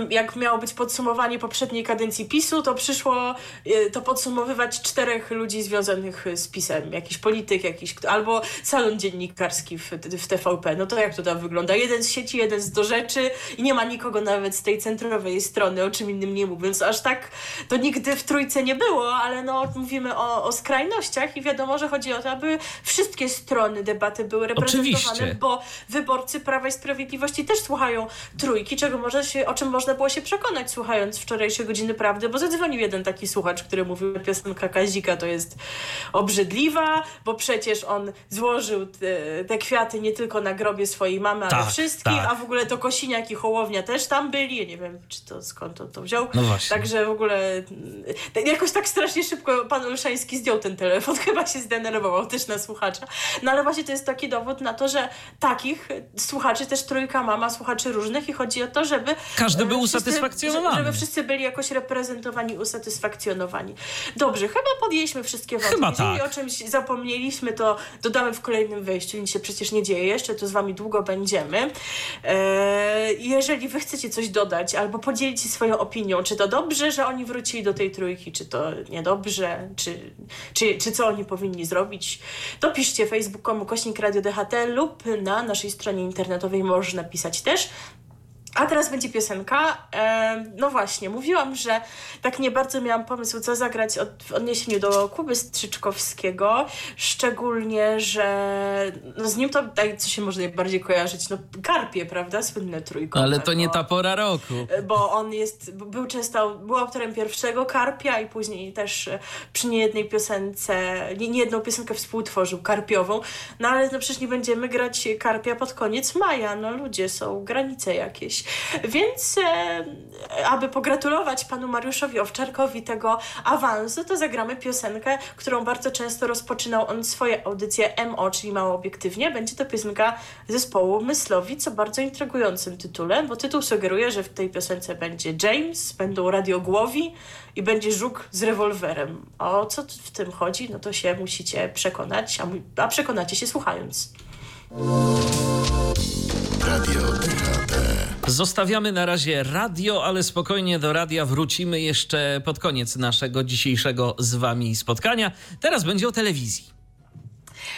jak miało być podsumowanie poprzedniej kadencji PiSu, to przyszło e, to podsumowywać czterech ludzi związanych z PiSem. Jakiś polityk, jakiś, albo salon dziennikarski w, w TVP. No to jak to tam wygląda? Jeden z sieci, jeden z do rzeczy i nie ma nikogo nawet z tej centrowej strony, o czym innym nie mówiąc. Aż tak to nigdy w trójce nie było, ale no mówimy o, o skrajnościach i wiadomo, że chodzi o to, aby wszystkie strony debaty były reprezentowane, Oczywiście. bo wyborcy Prawa i Sprawiedliwości też słuchają trójki, czego może się, o czym może można było się przekonać słuchając wczorajszej godziny prawdy, bo zadzwonił jeden taki słuchacz, który mówił, że piosenka Kazika to jest obrzydliwa, bo przecież on złożył te, te kwiaty nie tylko na grobie swojej mamy, tak, ale wszystkich, tak. a w ogóle to Kosiniak i Hołownia też tam byli. Ja nie wiem, czy to skąd on to wziął. No właśnie. Także w ogóle jakoś tak strasznie szybko pan Olszański zdjął ten telefon, chyba się zdenerwował też na słuchacza. No ale właśnie to jest taki dowód na to, że takich słuchaczy też trójka mama, słuchaczy różnych i chodzi o to, żeby każdy był usatysfakcjonowani. Żeby wszyscy byli jakoś reprezentowani, usatysfakcjonowani. Dobrze, chyba podjęliśmy wszystkie wątki. Chyba tak. Jeżeli o czymś zapomnieliśmy, to dodamy w kolejnym wejściu. Nic się przecież nie dzieje jeszcze, to z wami długo będziemy. Eee, jeżeli wy chcecie coś dodać albo podzielić się swoją opinią, czy to dobrze, że oni wrócili do tej trójki, czy to niedobrze, czy, czy, czy co oni powinni zrobić, to piszcie facebook.com kośnik Radio DHT lub na naszej stronie internetowej można pisać też. A teraz będzie piosenka. No właśnie, mówiłam, że tak nie bardzo miałam pomysł, co zagrać od, w odniesieniu do Kuby Strzyczkowskiego. Szczególnie, że no z nim to tak, co się może najbardziej kojarzyć, no Karpie, prawda? Słynne trójko. Ale to nie ta pora roku. E, bo on jest, był często, był autorem pierwszego Karpia i później też e, przy niejednej piosence, nie, nie jedną piosenkę współtworzył, Karpiową. No ale no przecież nie będziemy grać Karpia pod koniec maja. No ludzie, są granice jakieś. Więc e, aby pogratulować panu Mariuszowi Owczarkowi tego awansu, to zagramy piosenkę, którą bardzo często rozpoczynał on swoje audycje MO, czyli mało obiektywnie. Będzie to piosenka zespołu Myslowi, co bardzo intrygującym tytule, bo tytuł sugeruje, że w tej piosence będzie James, będą radiogłowi i będzie żuk z rewolwerem. O co w tym chodzi, no to się musicie przekonać, a, a przekonacie się słuchając. Radio DHT. Zostawiamy na razie radio, ale spokojnie do radia wrócimy jeszcze pod koniec naszego dzisiejszego z Wami spotkania. Teraz będzie o telewizji.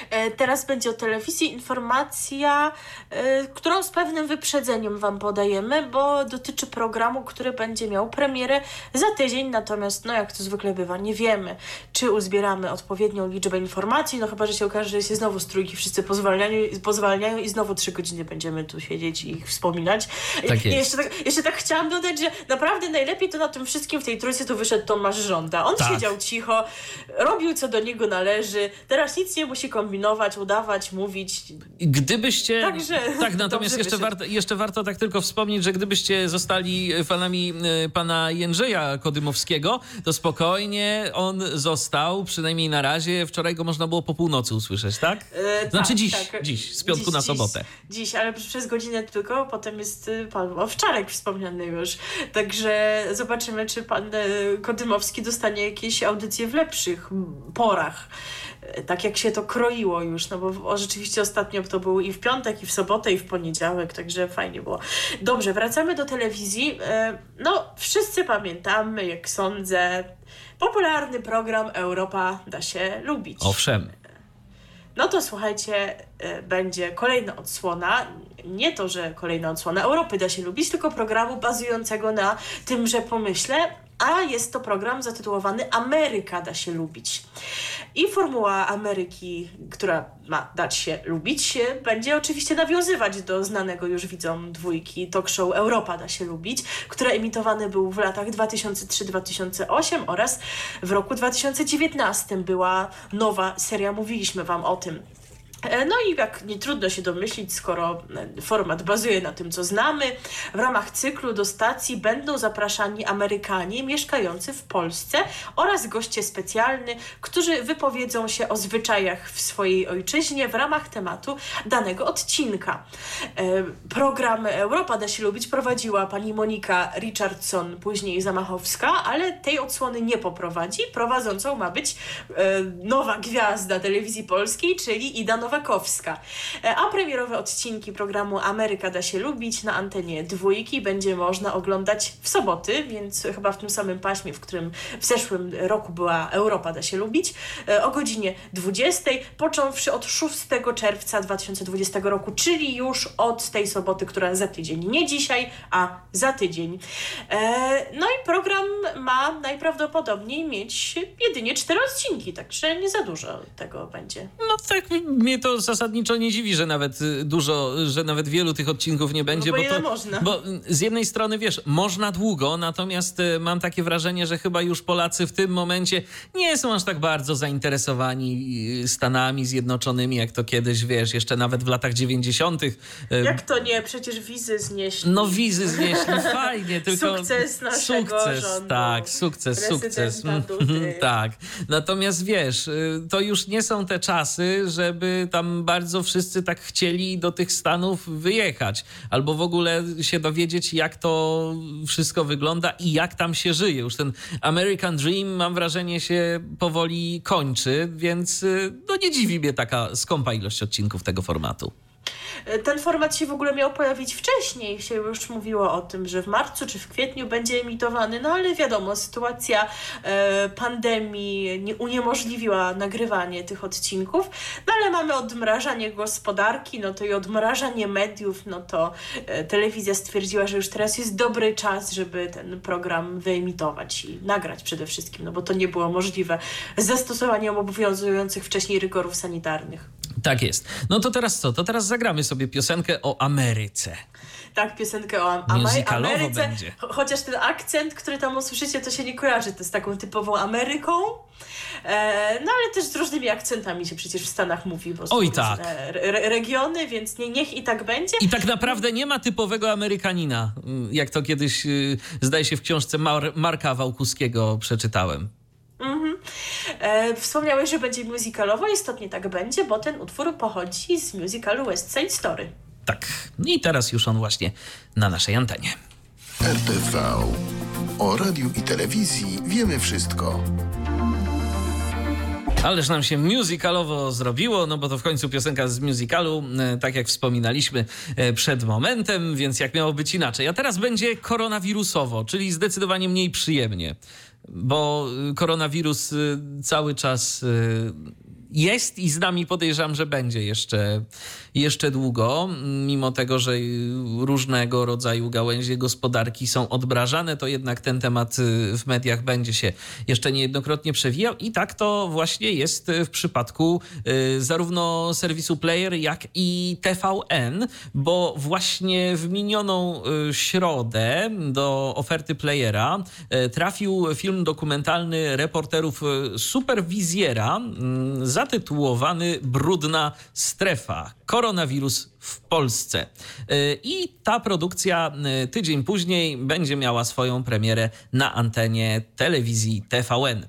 E, teraz będzie o telewizji informacja, e, którą z pewnym wyprzedzeniem Wam podajemy, bo dotyczy programu, który będzie miał premierę za tydzień, natomiast no jak to zwykle bywa, nie wiemy, czy uzbieramy odpowiednią liczbę informacji, no chyba, że się okaże, że się znowu z trójki wszyscy pozwalniają, pozwalniają i znowu trzy godziny będziemy tu siedzieć i ich wspominać. Tak jeszcze, tak, jeszcze tak chciałam dodać, że naprawdę najlepiej to na tym wszystkim w tej trójce to wyszedł Tomasz Żąda. On tak. siedział cicho, robił co do niego należy, teraz nic nie musi kombinować, udawać, mówić. Gdybyście... Także tak, natomiast jeszcze warto, jeszcze warto tak tylko wspomnieć, że gdybyście zostali fanami e, pana Jędrzeja Kodymowskiego, to spokojnie on został, przynajmniej na razie. Wczoraj go można było po północy usłyszeć, tak? E, znaczy tak, dziś, tak. dziś, z piątku dziś, na sobotę. Dziś, dziś, ale przez godzinę tylko, potem jest y, pan Owczarek wspomniany już. Także zobaczymy, czy pan e, Kodymowski dostanie jakieś audycje w lepszych porach tak jak się to kroiło już, no bo o, rzeczywiście ostatnio to było i w piątek, i w sobotę, i w poniedziałek, także fajnie było. Dobrze, wracamy do telewizji. E, no, wszyscy pamiętamy, jak sądzę, popularny program Europa da się lubić. Owszem. No to słuchajcie, e, będzie kolejna odsłona. Nie to, że kolejna odsłona Europy da się lubić, tylko programu bazującego na tymże pomyśle, a jest to program zatytułowany Ameryka da się lubić. I formuła Ameryki, która ma dać się lubić, będzie oczywiście nawiązywać do znanego już widzom dwójki talk show Europa da się lubić, który emitowany był w latach 2003-2008 oraz w roku 2019 była nowa seria, mówiliśmy Wam o tym. E, no i jak nie trudno się domyślić, skoro e, format bazuje na tym, co znamy, w ramach cyklu do stacji będą zapraszani Amerykanie mieszkający w Polsce oraz goście specjalni, którzy wypowiedzą się o zwyczajach w swojej ojczyźnie w ramach tematu danego odcinka. E, program Europa da się lubić prowadziła pani Monika Richardson, później Zamachowska, ale tej odsłony nie poprowadzi. Prowadzącą ma być nowa gwiazda telewizji polskiej, czyli Ida Nowa Nowakowska. E, a premierowe odcinki programu Ameryka da się lubić na antenie dwójki będzie można oglądać w soboty, więc chyba w tym samym paśmie, w którym w zeszłym roku była Europa da się lubić, e, o godzinie 20, począwszy od 6 czerwca 2020 roku, czyli już od tej soboty, która za tydzień. Nie dzisiaj, a za tydzień. E, no i program ma najprawdopodobniej mieć jedynie cztery odcinki, także nie za dużo tego będzie. No tak, mnie to zasadniczo nie dziwi, że nawet y, dużo, że nawet wielu tych odcinków nie będzie. No bo, bo, to, można. bo z jednej strony wiesz, można długo, natomiast y, mam takie wrażenie, że chyba już Polacy w tym momencie nie są aż tak bardzo zainteresowani y, Stanami Zjednoczonymi, jak to kiedyś, wiesz, jeszcze nawet w latach 90. Jak to nie? Przecież wizy znieśli. No wizy znieśli, fajnie, tylko... Sukces naszego Sukces, rządu. tak, sukces, sukces. tak. Natomiast wiesz, to już nie są te czasy, żeby tam bardzo wszyscy tak chcieli do tych Stanów wyjechać, albo w ogóle się dowiedzieć, jak to wszystko wygląda i jak tam się żyje. Już ten American Dream, mam wrażenie, się powoli kończy, więc y, no nie dziwi mnie taka skąpa ilość odcinków tego formatu. Ten format się w ogóle miał pojawić wcześniej, się już mówiło o tym, że w marcu czy w kwietniu będzie emitowany, no ale wiadomo, sytuacja e, pandemii nie, uniemożliwiła nagrywanie tych odcinków, no ale mamy odmrażanie gospodarki, no to i odmrażanie mediów, no to e, telewizja stwierdziła, że już teraz jest dobry czas, żeby ten program wyemitować i nagrać przede wszystkim, no bo to nie było możliwe z zastosowaniem obowiązujących wcześniej rygorów sanitarnych. Tak jest. No to teraz co? To teraz zagramy sobie piosenkę o Ameryce. Tak, piosenkę o Am Ameryce. Będzie. Chociaż ten akcent, który tam usłyszycie, to się nie kojarzy to z taką typową Ameryką. E, no ale też z różnymi akcentami się przecież w Stanach mówi, bo Oj, tak. Re regiony, więc nie, niech i tak będzie. I tak naprawdę nie ma typowego Amerykanina, jak to kiedyś y, zdaje się w książce Mar Marka Wałkuskiego przeczytałem. Mhm. E, wspomniałeś, że będzie musicalowo, istotnie tak będzie, bo ten utwór pochodzi z musicalu West Side Story. Tak. I teraz już on właśnie na naszej antenie. RTV. O radiu i telewizji wiemy wszystko. Ależ nam się musicalowo zrobiło, no bo to w końcu piosenka z musicalu, e, tak jak wspominaliśmy e, przed momentem, więc jak miało być inaczej. A teraz będzie koronawirusowo, czyli zdecydowanie mniej przyjemnie bo koronawirus y, cały czas y, jest i z nami podejrzewam, że będzie jeszcze, jeszcze długo, mimo tego, że różnego rodzaju gałęzie gospodarki są odbrażane, to jednak ten temat w mediach będzie się jeszcze niejednokrotnie przewijał. I tak to właśnie jest w przypadku zarówno serwisu Player, jak i TVN, bo właśnie w minioną środę do oferty Playera trafił film dokumentalny reporterów Superwizjera zatytułowany Brudna Strefa. Koronawirus w Polsce. Y, I ta produkcja y, tydzień później będzie miała swoją premierę na antenie telewizji TVN. Y,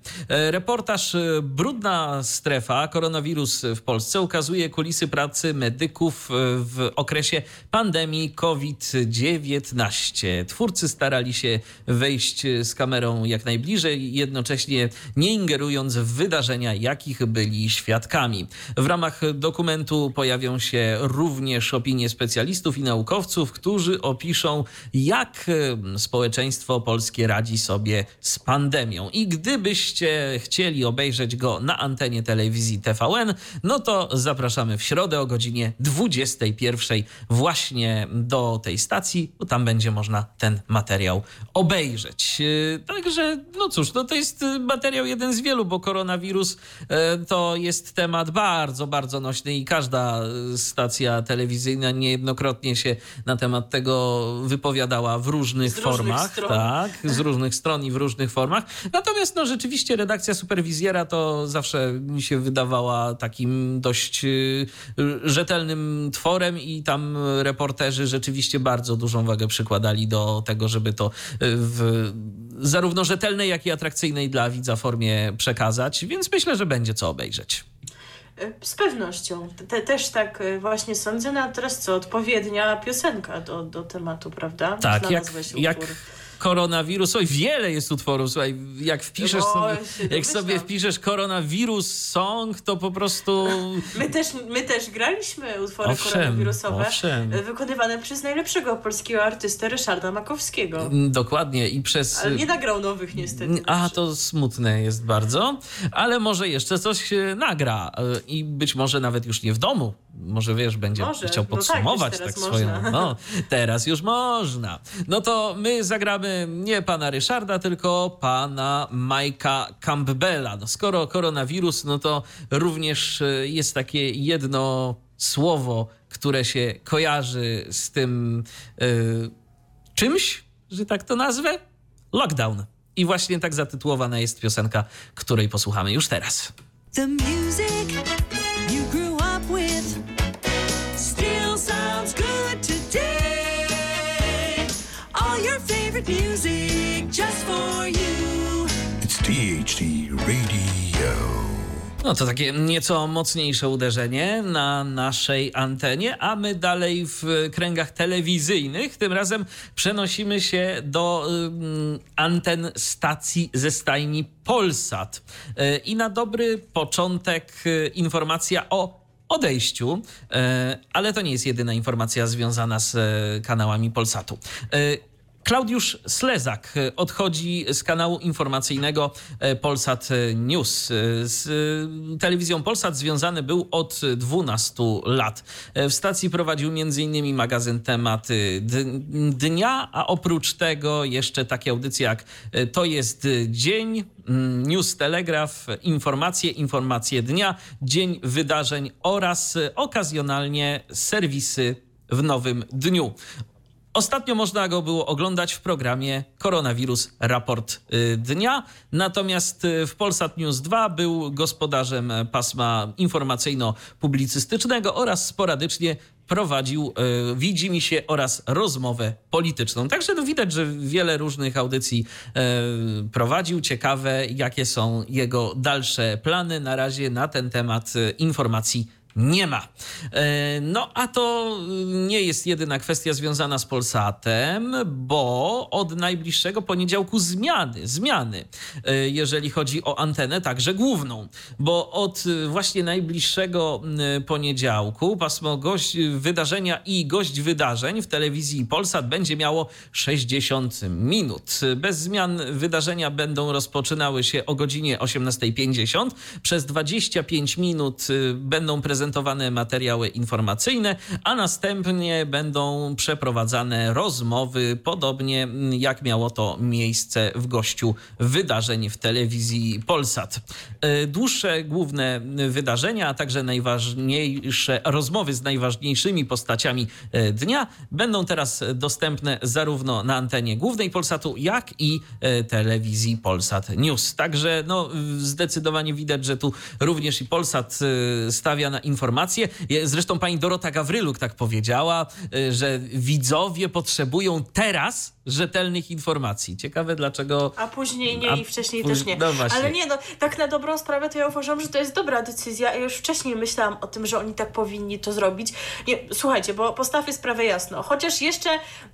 reportaż Brudna Strefa, koronawirus w Polsce ukazuje kulisy pracy medyków w okresie pandemii COVID-19. Twórcy starali się wejść z kamerą jak najbliżej, jednocześnie nie ingerując w wydarzenia, jakich byli świadkami. W ramach dokumentu pojawią się również również opinie specjalistów i naukowców, którzy opiszą, jak społeczeństwo polskie radzi sobie z pandemią. I gdybyście chcieli obejrzeć go na antenie telewizji TVN, no to zapraszamy w środę o godzinie 21 właśnie do tej stacji, bo tam będzie można ten materiał obejrzeć. E, także, no cóż, no to jest materiał jeden z wielu, bo koronawirus e, to jest temat bardzo, bardzo nośny i każda stacja telewizyjna niejednokrotnie się na temat tego wypowiadała w różnych z formach. Różnych tak, z różnych stron i w różnych formach. Natomiast no, rzeczywiście redakcja superwizjera to zawsze mi się wydawała takim dość y, rzetelnym tworem i tam reporterzy rzeczywiście bardzo dużą wagę przykładali do tego, żeby to y, w zarówno rzetelnej, jak i atrakcyjnej dla widza formie przekazać, więc myślę, że będzie co obejrzeć. Z pewnością. Te, też tak e, właśnie sądzę. No a teraz co? Odpowiednia piosenka do, do tematu, prawda? Tak, jak, jak, koronawirus. Oj, wiele jest utworów. Słuchaj, jak wpiszesz no, sobie, jak sobie wpiszesz koronawirus song, to po prostu... My też, my też graliśmy utwory owszem, koronawirusowe owszem. wykonywane przez najlepszego polskiego artystę Ryszarda Makowskiego. Mm, dokładnie i przez... Ale nie nagrał nowych niestety. A, to smutne jest bardzo, ale może jeszcze coś nagra i być może nawet już nie w domu. Może wiesz, będzie może. chciał podsumować no tak, tak swoją... No, teraz już można. No to my zagramy nie pana Ryszarda, tylko pana Majka Campbella. No, skoro koronawirus, no to również e, jest takie jedno słowo, które się kojarzy z tym yy, czymś, że tak to nazwę? Lockdown. I właśnie tak zatytułowana jest piosenka, której posłuchamy już teraz. The music music just for you. It's THD Radio. No to takie nieco mocniejsze uderzenie na naszej antenie, a my dalej w kręgach telewizyjnych. Tym razem przenosimy się do y, anten stacji ze stajni Polsat. Y, I na dobry początek y, informacja o odejściu, ale to nie jest jedyna informacja związana z kanałami Polsatu. Klaudiusz Slezak e, odchodzi z kanału informacyjnego e, Polsat News. E, z telewizją Polsat związany był od 12 lat. W stacji prowadził m.in. magazyn Tematy Dnia, a oprócz tego jeszcze takie audycje jak To jest Dzień, News Telegraf, Informacje, Informacje Dnia, Dzień Wydarzeń oraz okazjonalnie serwisy w nowym dniu. Ostatnio można go było oglądać w programie Koronawirus Raport y, Dnia, natomiast y, w Polsat News 2 był gospodarzem pasma informacyjno-publicystycznego oraz sporadycznie prowadził y, Widzi mi się oraz rozmowę polityczną. Także no widać, że wiele różnych audycji prowadził. Ciekawe, jakie są jego dalsze plany. Na razie na ten temat informacji nie ma. E, no a to nie jest jedyna kwestia związana z Polsatem, bo od najbliższego poniedziałku zmiany, zmiany, e, jeżeli chodzi o antenę, także główną, bo od właśnie najbliższego poniedziałku pasmo gość wydarzenia i gość wydarzeń w telewizji Polsat będzie miało 60 minut. Bez zmian wydarzenia będą rozpoczynały się o godzinie 18.50. Przez 25 minut będą prezentowane prezentowane materiały informacyjne, a następnie będą przeprowadzane rozmowy, podobnie jak miało to miejsce w gościu wydarzeń w telewizji Polsat. E, dłuższe główne wydarzenia, a także najważniejsze rozmowy z najważniejszymi postaciami e, dnia będą teraz dostępne zarówno na antenie głównej Polsatu, jak i e, telewizji Polsat News. Także no, zdecydowanie widać, że tu również i Polsat stawia na informacje informacje. Zresztą pani Dorota Gawryluk tak powiedziała, y, że widzowie potrzebują teraz rzetelnych informacji. Ciekawe dlaczego... A później nie A i wcześniej też nie. No Ale nie, no tak na dobrą sprawę to ja uważam, że to jest dobra decyzja. Ja już wcześniej myślałam o tym, że oni tak powinni to zrobić. Nie, słuchajcie, bo postawmy sprawę jasno. Chociaż jeszcze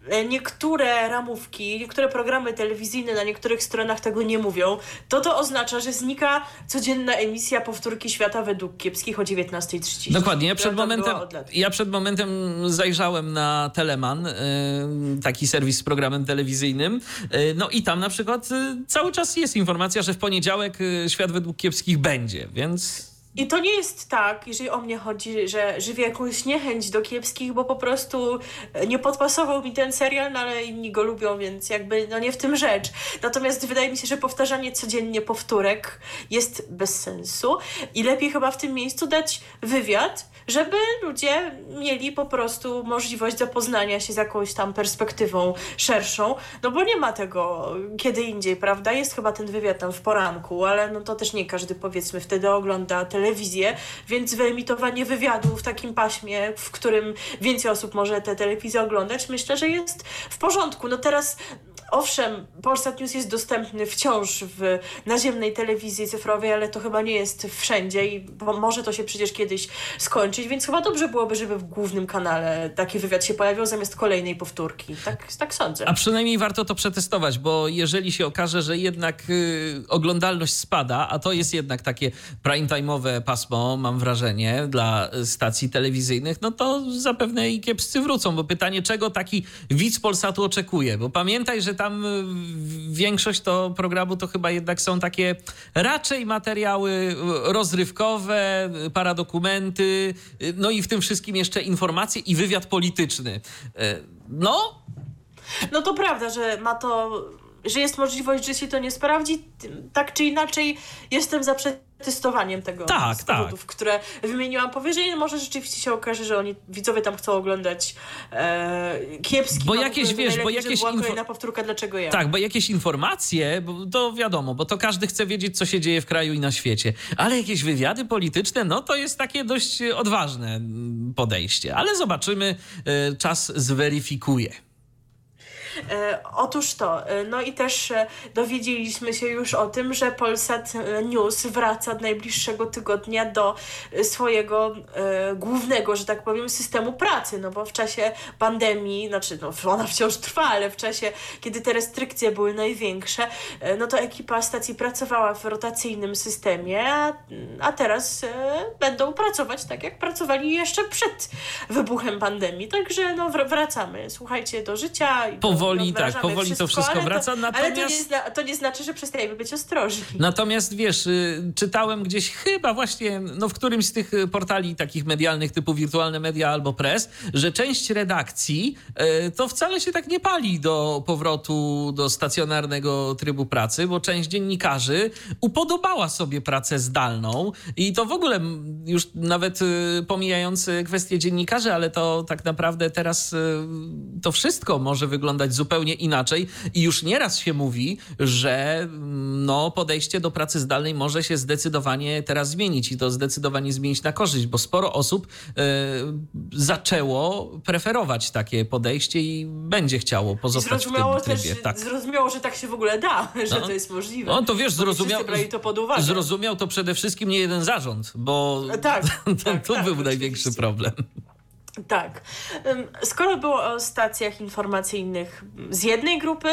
e, niektóre ramówki, niektóre programy telewizyjne na niektórych stronach tego nie mówią, to to oznacza, że znika codzienna emisja powtórki świata według kiepskich o 19.30. Dokładnie. Ja przed, momentem, ja przed momentem zajrzałem na Teleman, yy, taki serwis z programem telewizyjnym. E, no i tam na przykład e, cały czas jest informacja, że w poniedziałek świat według kiepskich będzie, więc. I to nie jest tak, jeżeli o mnie chodzi, że żywię jakąś niechęć do kiepskich, bo po prostu nie podpasował mi ten serial, no ale inni go lubią, więc jakby no nie w tym rzecz. Natomiast wydaje mi się, że powtarzanie codziennie powtórek jest bez sensu i lepiej chyba w tym miejscu dać wywiad, żeby ludzie mieli po prostu możliwość zapoznania się z jakąś tam perspektywą szerszą, no bo nie ma tego kiedy indziej, prawda? Jest chyba ten wywiad tam w poranku, ale no to też nie każdy powiedzmy wtedy ogląda telewizję, więc wyemitowanie wywiadu w takim paśmie, w którym więcej osób może tę telewizję oglądać, myślę, że jest w porządku. No teraz Owszem, Polsat News jest dostępny wciąż w naziemnej telewizji cyfrowej, ale to chyba nie jest wszędzie i może to się przecież kiedyś skończyć, więc chyba dobrze byłoby, żeby w głównym kanale taki wywiad się pojawił zamiast kolejnej powtórki. Tak, tak sądzę. A przynajmniej warto to przetestować, bo jeżeli się okaże, że jednak y, oglądalność spada, a to jest jednak takie prime time'owe pasmo, mam wrażenie, dla stacji telewizyjnych, no to zapewne i kiepscy wrócą, bo pytanie, czego taki widz Polsatu oczekuje? Bo pamiętaj, że tam y, większość to programu to chyba jednak są takie raczej materiały y, rozrywkowe, y, paradokumenty, no i w tym wszystkim jeszcze informacje i wywiad polityczny. No. No to prawda, że ma to że jest możliwość, że się to nie sprawdzi, tak czy inaczej jestem za przetestowaniem tego tak, z powodów, tak. które wymieniłam powyżej. No może rzeczywiście się okaże, że oni widzowie tam chcą oglądać e, kiepski. Bo jakieś, wiesz, bo jakieś info... powtórka, dlaczego ja. Tak, bo jakieś informacje, bo to wiadomo, bo to każdy chce wiedzieć, co się dzieje w kraju i na świecie. Ale jakieś wywiady polityczne, no to jest takie dość odważne podejście. Ale zobaczymy, e, czas zweryfikuje. E, otóż to, e, no i też e, dowiedzieliśmy się już o tym, że Polsat News wraca najbliższego tygodnia do swojego głównego, że tak powiem, systemu pracy, no bo w czasie pandemii, znaczy no ona wciąż trwa, ale w czasie, kiedy te restrykcje były największe, no to ekipa stacji pracowała w rotacyjnym systemie, a, teraz będą pracować tak, jak pracowali jeszcze przed wybuchem pandemii. Także no wracamy, słuchajcie, do życia. Powoli, tak, powoli wszystko, to wszystko wraca. To, natomiast... Ale to nie, zna, to nie znaczy, że przestajemy być ostrożni. Natomiast wiesz, y, czytałem gdzieś chyba właśnie no, w którymś z tych portali takich medialnych typu wirtualne media albo press, że część redakcji y, to wcale się tak nie pali do powrotu do stacjonarnego trybu pracy, bo część dziennikarzy upodobała sobie pracę zdalną i to w ogóle już nawet y, pomijając kwestię dziennikarzy, ale to tak naprawdę teraz to wszystko może wyglądać zupełnie zupełnie inaczej i już nieraz się mówi, że mm, no, podejście do pracy zdalnej może się zdecydowanie teraz zmienić i to zdecydowanie zmienić na korzyść, bo sporo osób y, zaczęło preferować takie podejście i będzie chciało pozostać w tym trybie. Też, tak. Zrozumiało, że tak się w ogóle da, że no. to jest możliwe. No to wiesz, zrozumiał, to zrozumiał to przede wszystkim nie jeden zarząd, bo tak, to, tak, to tak, był największy problem. Tak. Skoro było o stacjach informacyjnych z jednej grupy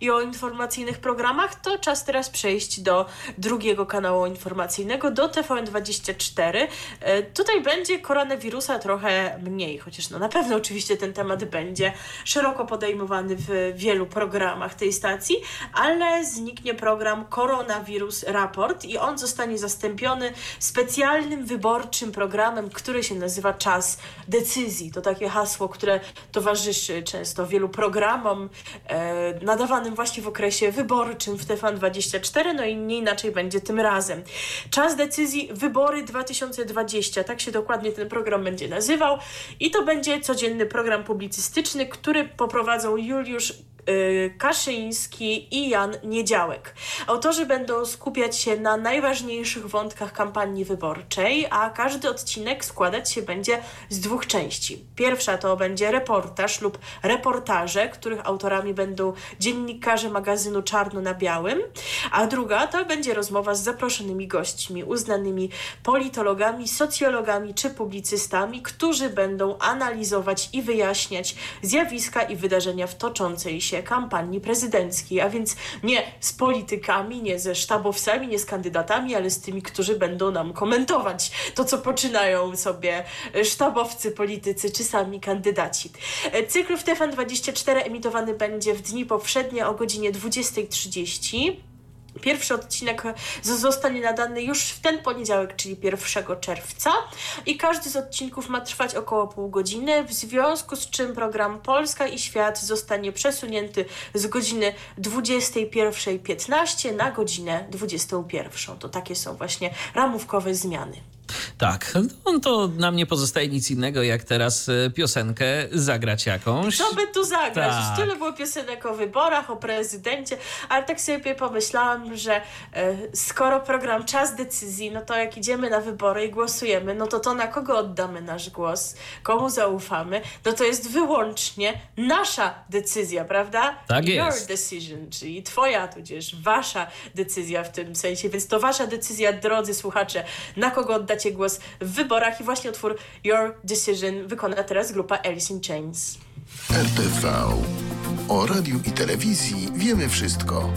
i o informacyjnych programach, to czas teraz przejść do drugiego kanału informacyjnego, do TVN24. E, tutaj będzie koronawirusa trochę mniej, chociaż no na pewno oczywiście ten temat będzie szeroko podejmowany w wielu programach tej stacji, ale zniknie program Koronawirus Raport i on zostanie zastąpiony specjalnym wyborczym programem, który się nazywa Czas Decyzji decyzji. To takie hasło, które towarzyszy często wielu programom e, nadawanym właśnie w okresie wyborczym w TVN24, no i nie inaczej będzie tym razem. Czas decyzji Wybory 2020, tak się dokładnie ten program będzie nazywał i to będzie codzienny program publicystyczny, który poprowadzą Juliusz Kaszyński i Jan Niedziałek. Autorzy będą skupiać się na najważniejszych wątkach kampanii wyborczej, a każdy odcinek składać się będzie z dwóch części. Pierwsza to będzie reportaż lub reportaże, których autorami będą dziennikarze magazynu Czarno na Białym, a druga to będzie rozmowa z zaproszonymi gośćmi, uznanymi politologami, socjologami czy publicystami, którzy będą analizować i wyjaśniać zjawiska i wydarzenia w toczącej się kampanii prezydenckiej, a więc nie z politykami, nie ze sztabowcami, nie z kandydatami, ale z tymi, którzy będą nam komentować to, co poczynają sobie sztabowcy, politycy czy sami kandydaci. Cykl w TFN24 emitowany będzie w dni powszednie o godzinie 20.30. Pierwszy odcinek zostanie nadany już w ten poniedziałek, czyli 1 czerwca i każdy z odcinków ma trwać około pół godziny, w związku z czym program Polska i Świat zostanie przesunięty z godziny 21.15 na godzinę 21. To takie są właśnie ramówkowe zmiany. Tak, no to nam nie pozostaje nic innego, jak teraz e, piosenkę zagrać jakąś. Co by tu zagrać? Tak. Tyle było piosenek o wyborach, o prezydencie, ale tak sobie pomyślałam, że e, skoro program Czas Decyzji, no to jak idziemy na wybory i głosujemy, no to to na kogo oddamy nasz głos, komu zaufamy, no to jest wyłącznie nasza decyzja, prawda? Tak Your jest. decision, czyli twoja, tudzież wasza decyzja w tym sensie, więc to wasza decyzja, drodzy słuchacze, na kogo oddać oddacie głos w wyborach i właśnie utwór Your Decision wykona teraz grupa Alice in Chains. RTV. O radiu i telewizji wiemy wszystko.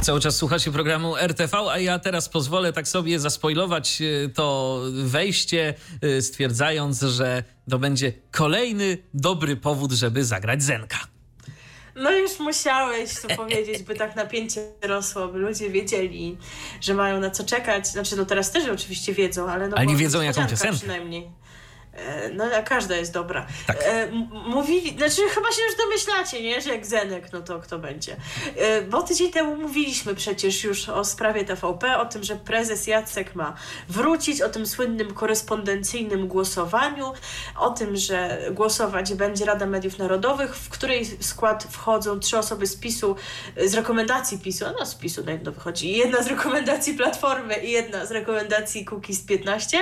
Cały czas słuchacie programu RTV, a ja teraz pozwolę tak sobie zaspoilować e, to wejście, e, stwierdzając, że to będzie kolejny dobry powód, żeby zagrać Zenka. No już musiałeś to powiedzieć, by tak napięcie rosło, by ludzie wiedzieli, że mają na co czekać. Znaczy, no teraz też oczywiście wiedzą, ale no... Ale nie wiedzą jaką piosenkę. Przynajmniej. E, no, a każda jest dobra. Tak. E, mówili, znaczy chyba się już domyślacie, nie? Że jak Zenek, no to kto będzie. E, bo tydzień temu mówiliśmy przecież już o sprawie TVP, o tym, że prezes Jacek ma wrócić, o tym słynnym korespondencyjnym głosowaniu, o tym, że głosować będzie Rada Mediów Narodowych, w której skład wchodzą trzy osoby z PiSu, z rekomendacji PiSu, no z PiSu na jedno wychodzi, jedna z rekomendacji Platformy i jedna z rekomendacji Kukiz 15.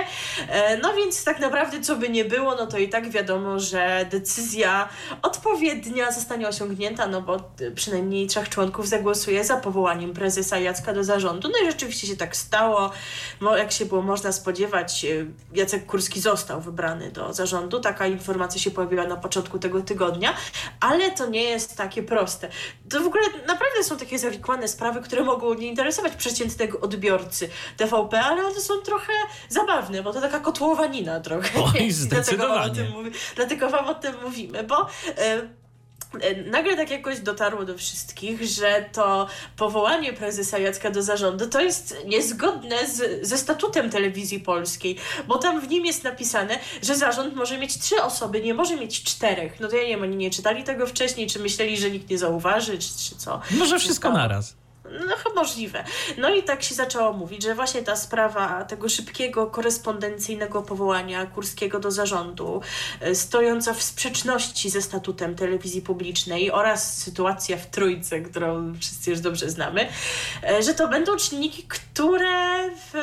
No więc tak naprawdę co by nie było, no to i tak wiadomo, że decyzja odpowiednia zostanie osiągnięta, no bo przynajmniej trzech członków zagłosuje za powołaniem prezesa Jacka do zarządu. No i rzeczywiście się tak stało. Jak się było można spodziewać, y, Jacek Kurski został wybrany do zarządu. Taka informacja się pojawiła na początku tego tygodnia, ale to nie jest takie proste. To w ogóle naprawdę są takie zawikłane sprawy, które mogą nie interesować przeciętnego odbiorcy TVP, ale one są trochę zabawne, bo to taka kotłowanina trochę. Oj, Zdecydowanie. Dlatego wam o tym, dlatego wam o tym mówimy, bo e, e, nagle tak jakoś dotarło do wszystkich, że to powołanie prezesa Jacka do zarządu to jest niezgodne z, ze statutem telewizji polskiej, bo tam w nim jest napisane, że zarząd może mieć trzy osoby, nie może mieć czterech. No to ja nie wiem, oni nie czytali tego wcześniej, czy myśleli, że nikt nie zauważy, czy, czy co. Może wszystko naraz. No możliwe. No i tak się zaczęło mówić, że właśnie ta sprawa tego szybkiego, korespondencyjnego powołania Kurskiego do zarządu, e, stojąca w sprzeczności ze statutem telewizji publicznej oraz sytuacja w Trójce, którą wszyscy już dobrze znamy, e, że to będą czynniki, które w,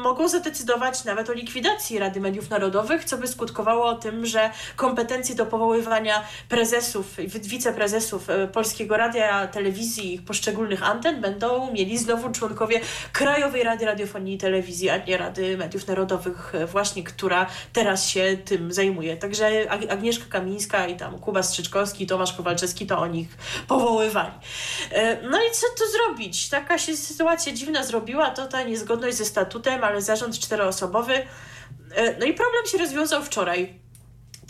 mogą zadecydować nawet o likwidacji Rady Mediów Narodowych, co by skutkowało tym, że kompetencje do powoływania prezesów, wiceprezesów e, Polskiego Radia, Telewizji i poszczególnych anten będą mieli znowu członkowie Krajowej Rady Radiofonii i Telewizji, a nie Rady Mediów Narodowych e, właśnie, która teraz się tym zajmuje. Także Agnieszka Kamińska i tam Kuba Strzyczkowski, Tomasz Kowalczewski to o nich powoływali. E, no i co tu zrobić? Taka się sytuacja dziwna zrobiła, to ta niezgodność ze statutem, ale zarząd czteroosobowy. No i problem się rozwiązał wczoraj.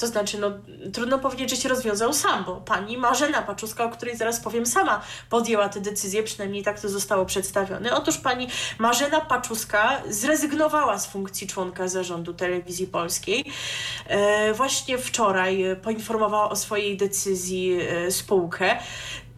To znaczy, no, trudno powiedzieć, że się rozwiązał sam, bo pani Marzena Paczuska, o której zaraz powiem, sama podjęła tę decyzję, przynajmniej tak to zostało przedstawione. Otóż pani Marzena Paczuska zrezygnowała z funkcji członka zarządu telewizji polskiej. E, właśnie wczoraj poinformowała o swojej decyzji e, spółkę.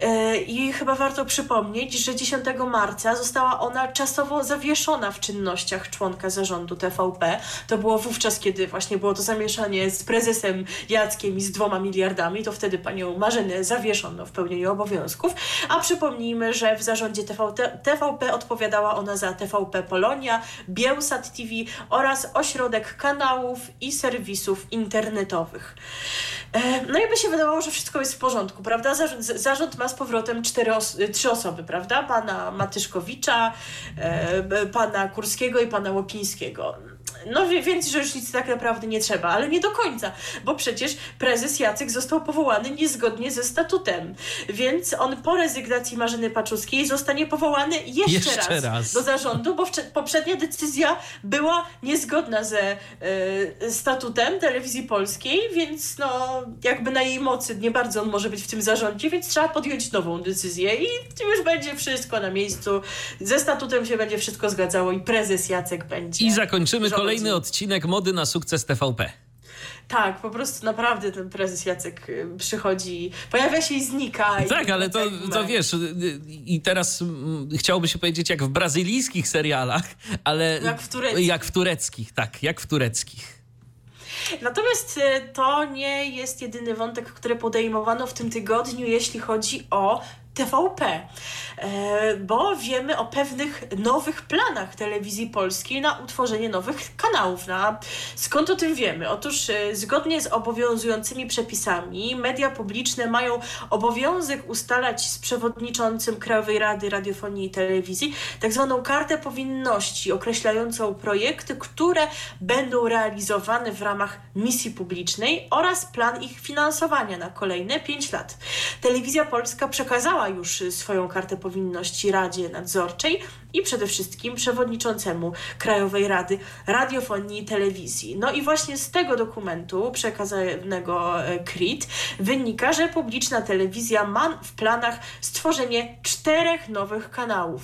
E, I chyba warto przypomnieć, że 10 marca została ona czasowo zawieszona w czynnościach członka zarządu TVP. To było wówczas, kiedy właśnie było to zamieszanie z prezesem Jackiem i z dwoma miliardami, to wtedy panią Marzenę zawieszono w pełnieniu obowiązków. A przypomnijmy, że w zarządzie TVP, TVP odpowiadała ona za TVP Polonia, Bielsat TV oraz ośrodek kanałów i serwisów internetowych. E, no i by się wydawało, że wszystko jest w porządku, prawda? Zarząd, zarząd ma z powrotem cztery os trzy osoby, prawda? Pana Matyszkowicza, e, pana Kurskiego i pana Łopińskiego. No więcej rzecznicy tak naprawdę nie trzeba, ale nie do końca, bo przecież prezes Jacek został powołany niezgodnie ze statutem, więc on po rezygnacji Marzeny Paczuskiej zostanie powołany jeszcze, jeszcze raz, raz, do zarządu, bo poprzednia decyzja była niezgodna ze y, statutem telewizji polskiej, więc no jakby na jej mocy nie bardzo on może być w tym zarządzie, więc trzeba podjąć nową decyzję i już będzie wszystko na miejscu. Ze statutem się będzie wszystko zgadzało i prezes Jacek będzie. I zakończymy kolejny odcinek Mody na sukces TVP. Tak, po prostu naprawdę ten prezes Jacek y, przychodzi, pojawia się i znika. Tak, ale to, to wiesz, y, y, i teraz mm, chciałoby się powiedzieć jak w brazylijskich serialach, ale. Jak w tureckich. Jak w tureckich, tak, jak w tureckich. Natomiast to nie jest jedyny wątek, który podejmowano w tym tygodniu, jeśli chodzi o TVP, e, bo wiemy o pewnych nowych planach telewizji polskiej na utworzenie nowych kanałów. Na... Skąd o tym wiemy? Otóż e, zgodnie z obowiązującymi przepisami media publiczne mają obowiązek ustalać z przewodniczącym Krajowej Rady Radiofonii i Telewizji tak zwaną kartę powinności określającą projekty, które będą realizowane w ramach misji publicznej oraz plan ich finansowania na kolejne 5 lat. Telewizja Polska przekazała już swoją kartę powinności Radzie Nadzorczej i przede wszystkim przewodniczącemu Krajowej Rady Radiofonii i Telewizji. No i właśnie z tego dokumentu przekazanego e, KRIT wynika, że publiczna telewizja ma w planach stworzenie czterech nowych kanałów: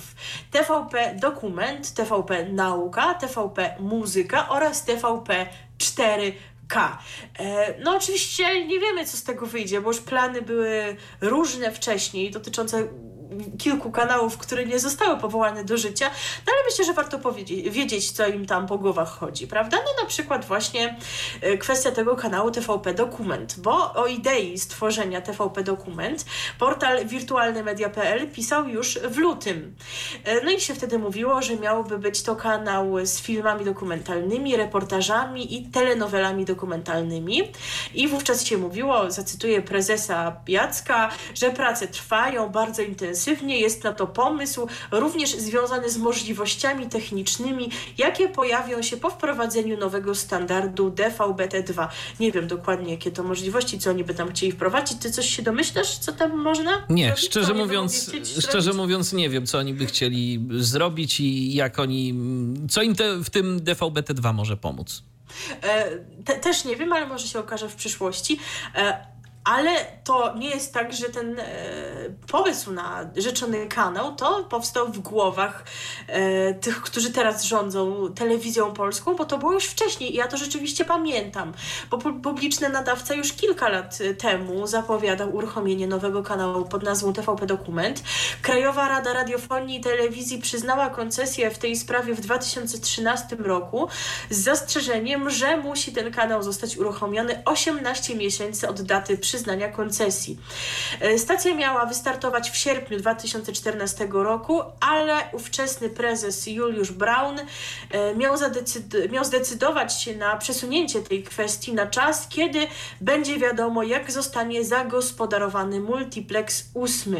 TVP Dokument, TVP Nauka, TVP Muzyka oraz TVP 4 K. E, no oczywiście nie wiemy, co z tego wyjdzie, bo już plany były różne wcześniej dotyczące kilku kanałów, które nie zostały powołane do życia, no ale myślę, że warto powiedzieć, wiedzieć, co im tam po głowach chodzi, prawda? No na przykład właśnie e, kwestia tego kanału TVP Dokument, bo o idei stworzenia TVP Dokument portal wirtualnymedia.pl pisał już w lutym. E, no i się wtedy mówiło, że miałby być to kanał z filmami dokumentalnymi, reportażami i telenowelami dokumentalnymi i wówczas się mówiło, zacytuję prezesa Jacka, że prace trwają bardzo intensywnie, intensywnie. Jest na to pomysł, również związany z możliwościami technicznymi, jakie pojawią się po wprowadzeniu nowego standardu DVB-T2. Nie wiem dokładnie, jakie to możliwości, co oni by tam chcieli wprowadzić. Ty coś się domyślasz, co tam można? Nie, zrobić? szczerze mówiąc, szczerze mówiąc nie wiem, co oni by chcieli zrobić i jak oni, co im te, w tym DVB-T2 może pomóc. E, te, też nie wiem, ale może się okaże w przyszłości. E, ale to nie jest tak, że ten e, pomysł na rzeczony kanał to powstał w głowach e, tych, którzy teraz rządzą telewizją polską, bo to było już wcześniej i ja to rzeczywiście pamiętam, bo publiczny nadawca już kilka lat temu zapowiadał uruchomienie nowego kanału pod nazwą TVP Dokument. Krajowa Rada Radiofonii i Telewizji przyznała koncesję w tej sprawie w 2013 roku z zastrzeżeniem, że musi ten kanał zostać uruchomiony 18 miesięcy od daty przyznania koncesji. E, stacja miała wystartować w sierpniu 2014 roku, ale ówczesny prezes Juliusz Braun e, miał, zadecyd- miał zdecydować się na przesunięcie tej kwestii na czas, kiedy będzie wiadomo, jak zostanie zagospodarowany multiplex 8.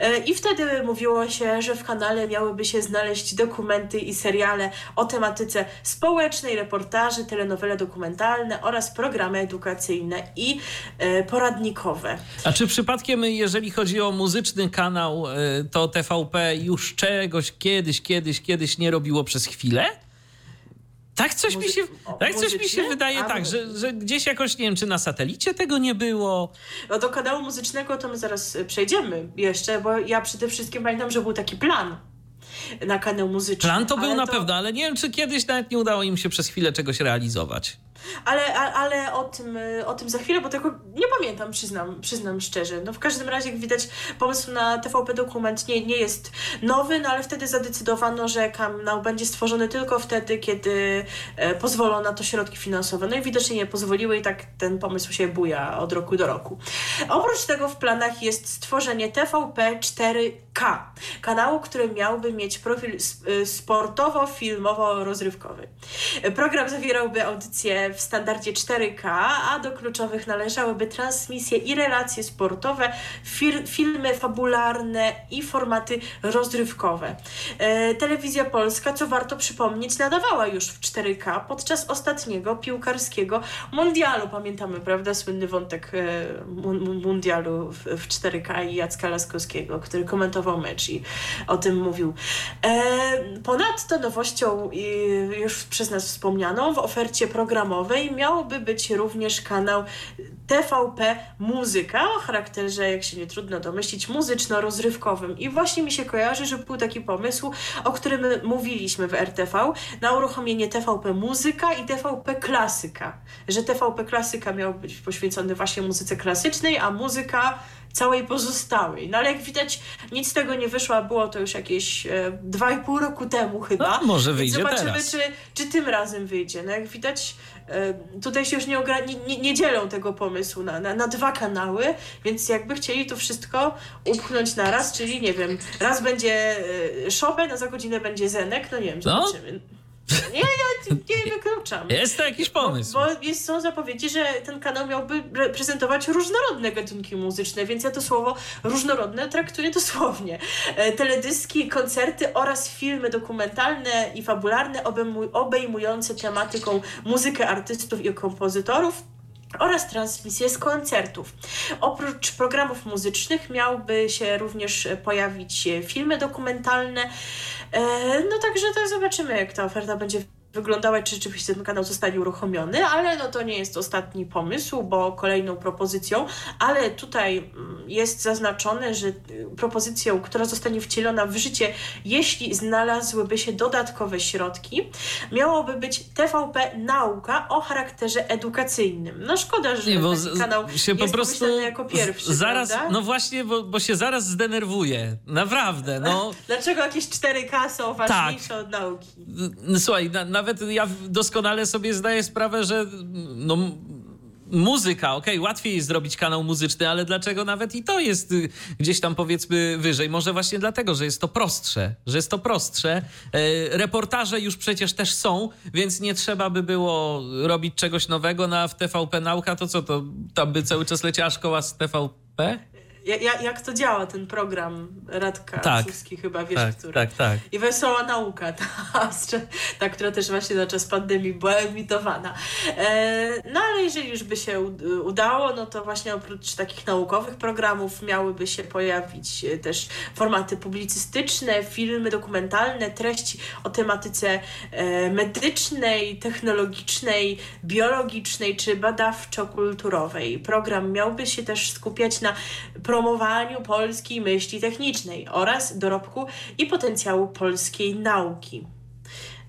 E, I wtedy mówiło się, że w kanale miałyby się znaleźć dokumenty i seriale o tematyce społecznej, reportaże, telenowele dokumentalne oraz programy edukacyjne i e, poradnikowe. A czy przypadkiem, jeżeli chodzi o muzyczny kanał, e, to TVP już czegoś kiedyś, kiedyś, kiedyś nie robiło przez chwilę? Tak coś, Muzy mi się, tak coś mi się wydaje, A, tak, że, że gdzieś jakoś, nie wiem, czy na satelicie tego nie było. No do kanału muzycznego to my zaraz przejdziemy jeszcze, bo ja przede wszystkim pamiętam, że był taki plan na kanał muzyczny. Plan to był na to... pewno, ale nie wiem, czy kiedyś nawet nie udało im się przez chwilę czegoś realizować. Ale, ale o, tym, o tym za chwilę, bo tego nie pamiętam, przyznam, przyznam szczerze. No w każdym razie, jak widać, pomysł na TVP Dokument nie, nie jest nowy, no ale wtedy zadecydowano, że kanał będzie stworzony tylko wtedy, kiedy e, pozwolą na to środki finansowe. No i widocznie nie pozwoliły i tak ten pomysł się buja od roku do roku. Oprócz tego w planach jest stworzenie TVP 4K, kanału, który miałby mieć profil e, sportowo-filmowo-rozrywkowy. Program zawierałby audycje w standardzie 4K, a do kluczowych należałyby transmisje i relacje sportowe, filmy fabularne i formaty rozrywkowe. E, telewizja Polska, co warto przypomnieć, nadawała już w 4K podczas ostatniego piłkarskiego mundialu. Pamiętamy, prawda, słynny wątek e, mundialu w, w 4K i Jacka Laskowskiego, który komentował mecz i o tym mówił. E, ponadto nowością, już przez nas wspomnianą, w ofercie programowej miałby być również kanał TVP Muzyka o charakterze, jak się nie trudno domyślić, muzyczno-rozrywkowym. I właśnie mi się kojarzy, że był taki pomysł, o którym mówiliśmy w RTV, na uruchomienie TVP Muzyka i TVP Klasyka. Że TVP Klasyka miał być poświęcony właśnie muzyce klasycznej, a muzyka całej pozostałej. No ale jak widać, nic z tego nie wyszło, było to już jakieś e, dwa i pół roku temu chyba. No, może wyjdzie Więc zobaczymy, teraz. Czy, czy tym razem wyjdzie. No jak widać, e, tutaj się już nie, nie, nie dzielą tego pomysłu na, na, na, dwa kanały, więc jakby chcieli to wszystko upchnąć na raz, czyli nie wiem, raz będzie e, Chopin, a za godzinę będzie Zenek, no nie wiem, no. zobaczymy. No. Nie, ja nie wykluczam. Jest to jakiś pomysł. Bo, bo jest, są zapowiedzi, że ten kanał miałby prezentować różnorodne gatunki muzyczne, więc ja to słowo różnorodne traktuję dosłownie. E, teledyski, koncerty oraz filmy dokumentalne i fabularne obejmujące tematyką muzykę artystów i kompozytorów oraz transmisje z koncertów. Oprócz programów muzycznych miałby się również pojawić filmy dokumentalne. E, no także to zobaczymy, jak ta oferta będzie wyglądała, czy rzeczywiście ten kanał zostanie uruchomiony, ale no to nie jest ostatni pomysł, bo kolejną propozycją, ale tutaj mm, jest zaznaczone, że y, propozycją, która zostanie wcielona w życie, jeśli znalazłyby się dodatkowe środki, miałoby być TVP Nauka o charakterze edukacyjnym. No szkoda, że nie, bo ten kanał się jest po prostu jako pierwszy, zaraz, prawda? No właśnie, bo, bo się zaraz zdenerwuje. Naprawdę, no. Dlaczego jakieś 4K są ważniejsze tak. od nauki? Słuchaj, na, na nawet ja doskonale sobie zdaję sprawę, że no, muzyka, okej, okay, łatwiej jest zrobić kanał muzyczny, ale dlaczego nawet i to jest y, gdzieś tam powiedzmy wyżej? Może właśnie dlatego, że jest to prostsze, że jest to prostsze. E, reportaże już przecież też są, więc nie trzeba by było robić czegoś nowego na w TVP Nauka, to co, to tam by cały czas leciała szkoła z TVP? Jak, jak to działa ten program Radka tak, Suski chyba, wiesz, tak, który. Tak, tak. I Wesoła Nauka, ta, ta, która też właśnie na czas pandemii była emitowana. E, no ale jeżeli już by się udało, no to właśnie oprócz takich naukowych programów miałyby się pojawić e, też formaty publicystyczne, filmy dokumentalne, treści o tematyce e, medycznej, technologicznej, biologicznej czy badawczo-kulturowej. Program miałby się też skupiać na promowaniu polskiej myśli technicznej oraz dorobku i potencjału polskiej nauki.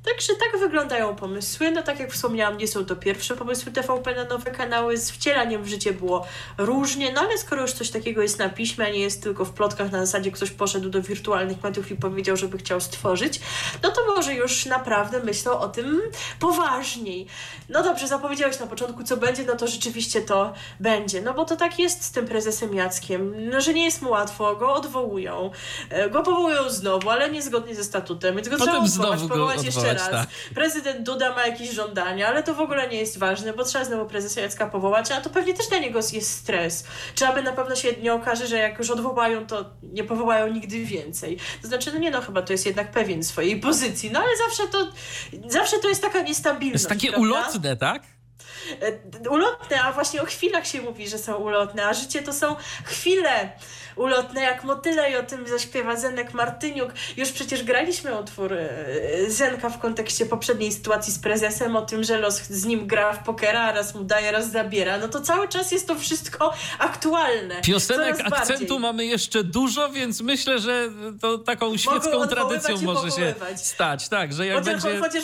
Także tak wyglądają pomysły. No tak jak wspomniałam, nie są to pierwsze pomysły TVP na nowe kanały. Z wcielaniem w życie było różnie, no ale skoro już coś takiego jest na piśmie, a nie jest tylko w plotkach na zasadzie ktoś poszedł do wirtualnych mediów i powiedział, żeby chciał stworzyć, no to może już naprawdę myślą o tym poważniej. No dobrze, zapowiedziałeś na początku, co będzie, no to rzeczywiście to będzie. No bo to tak jest z tym prezesem Jackiem, no, że nie jest mu łatwo, go odwołują, e, go powołują znowu, ale niezgodnie ze statutem, więc go Potem trzeba odwołać, powołać jeszcze raz. Tak. Prezydent Duda ma jakieś żądania, ale to w ogóle nie jest ważne, bo trzeba znowu prezesa Jacka powołać, a to pewnie też dla niego jest stres. Czy aby na pewno się nie okaże, że jak już odwołają, to nie powołają nigdy więcej. To znaczy, no nie no, chyba to jest jednak pewien swojej pozycji, no ale zawsze to, zawsze to jest taka niestabilność. Jest takie prawda? ulotne, tak? E, ulotne, a właśnie o chwilach się mówi, że są ulotne, a życie to są chwile ulotne jak motyle i o tym zaśpiewa Zenek Martyniuk. Już przecież graliśmy utwór e, Zenka w kontekście poprzedniej sytuacji z prezesem, o tym, że los z nim gra w pokera, raz mu daje, raz zabiera. No to cały czas jest to wszystko aktualne. Piosenek akcentu bardziej. mamy jeszcze dużo, więc myślę, że to taką świecką tradycją może się stać. Tak, że jak chociaż, będzie... chociaż,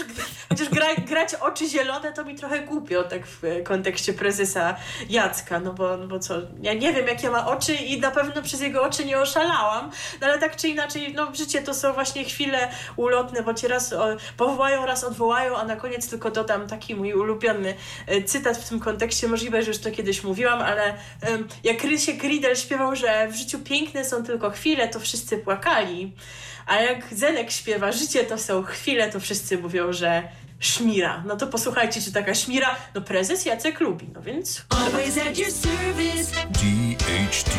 chociaż gra, grać oczy zielone to mi trochę głupio tak w kontekście prezesa Jacka, no bo, no bo co, ja nie wiem jakie ma oczy i na pewno przez jego oczy nie oszalałam, no ale tak czy inaczej, no życie to są właśnie chwile ulotne, bo cię raz powołają, raz odwołają, a na koniec tylko dodam taki mój ulubiony e, cytat w tym kontekście, możliwe, że już to kiedyś mówiłam, ale jak Rysiek Riedel śpiewał, że w życiu piękne są tylko chwile, to wszyscy płakali. A jak Zenek śpiewa, życie to są chwile, to wszyscy mówią, że szmira. No to posłuchajcie, czy taka szmira, no prezes Jacek lubi, no więc... Always at your service. DHT.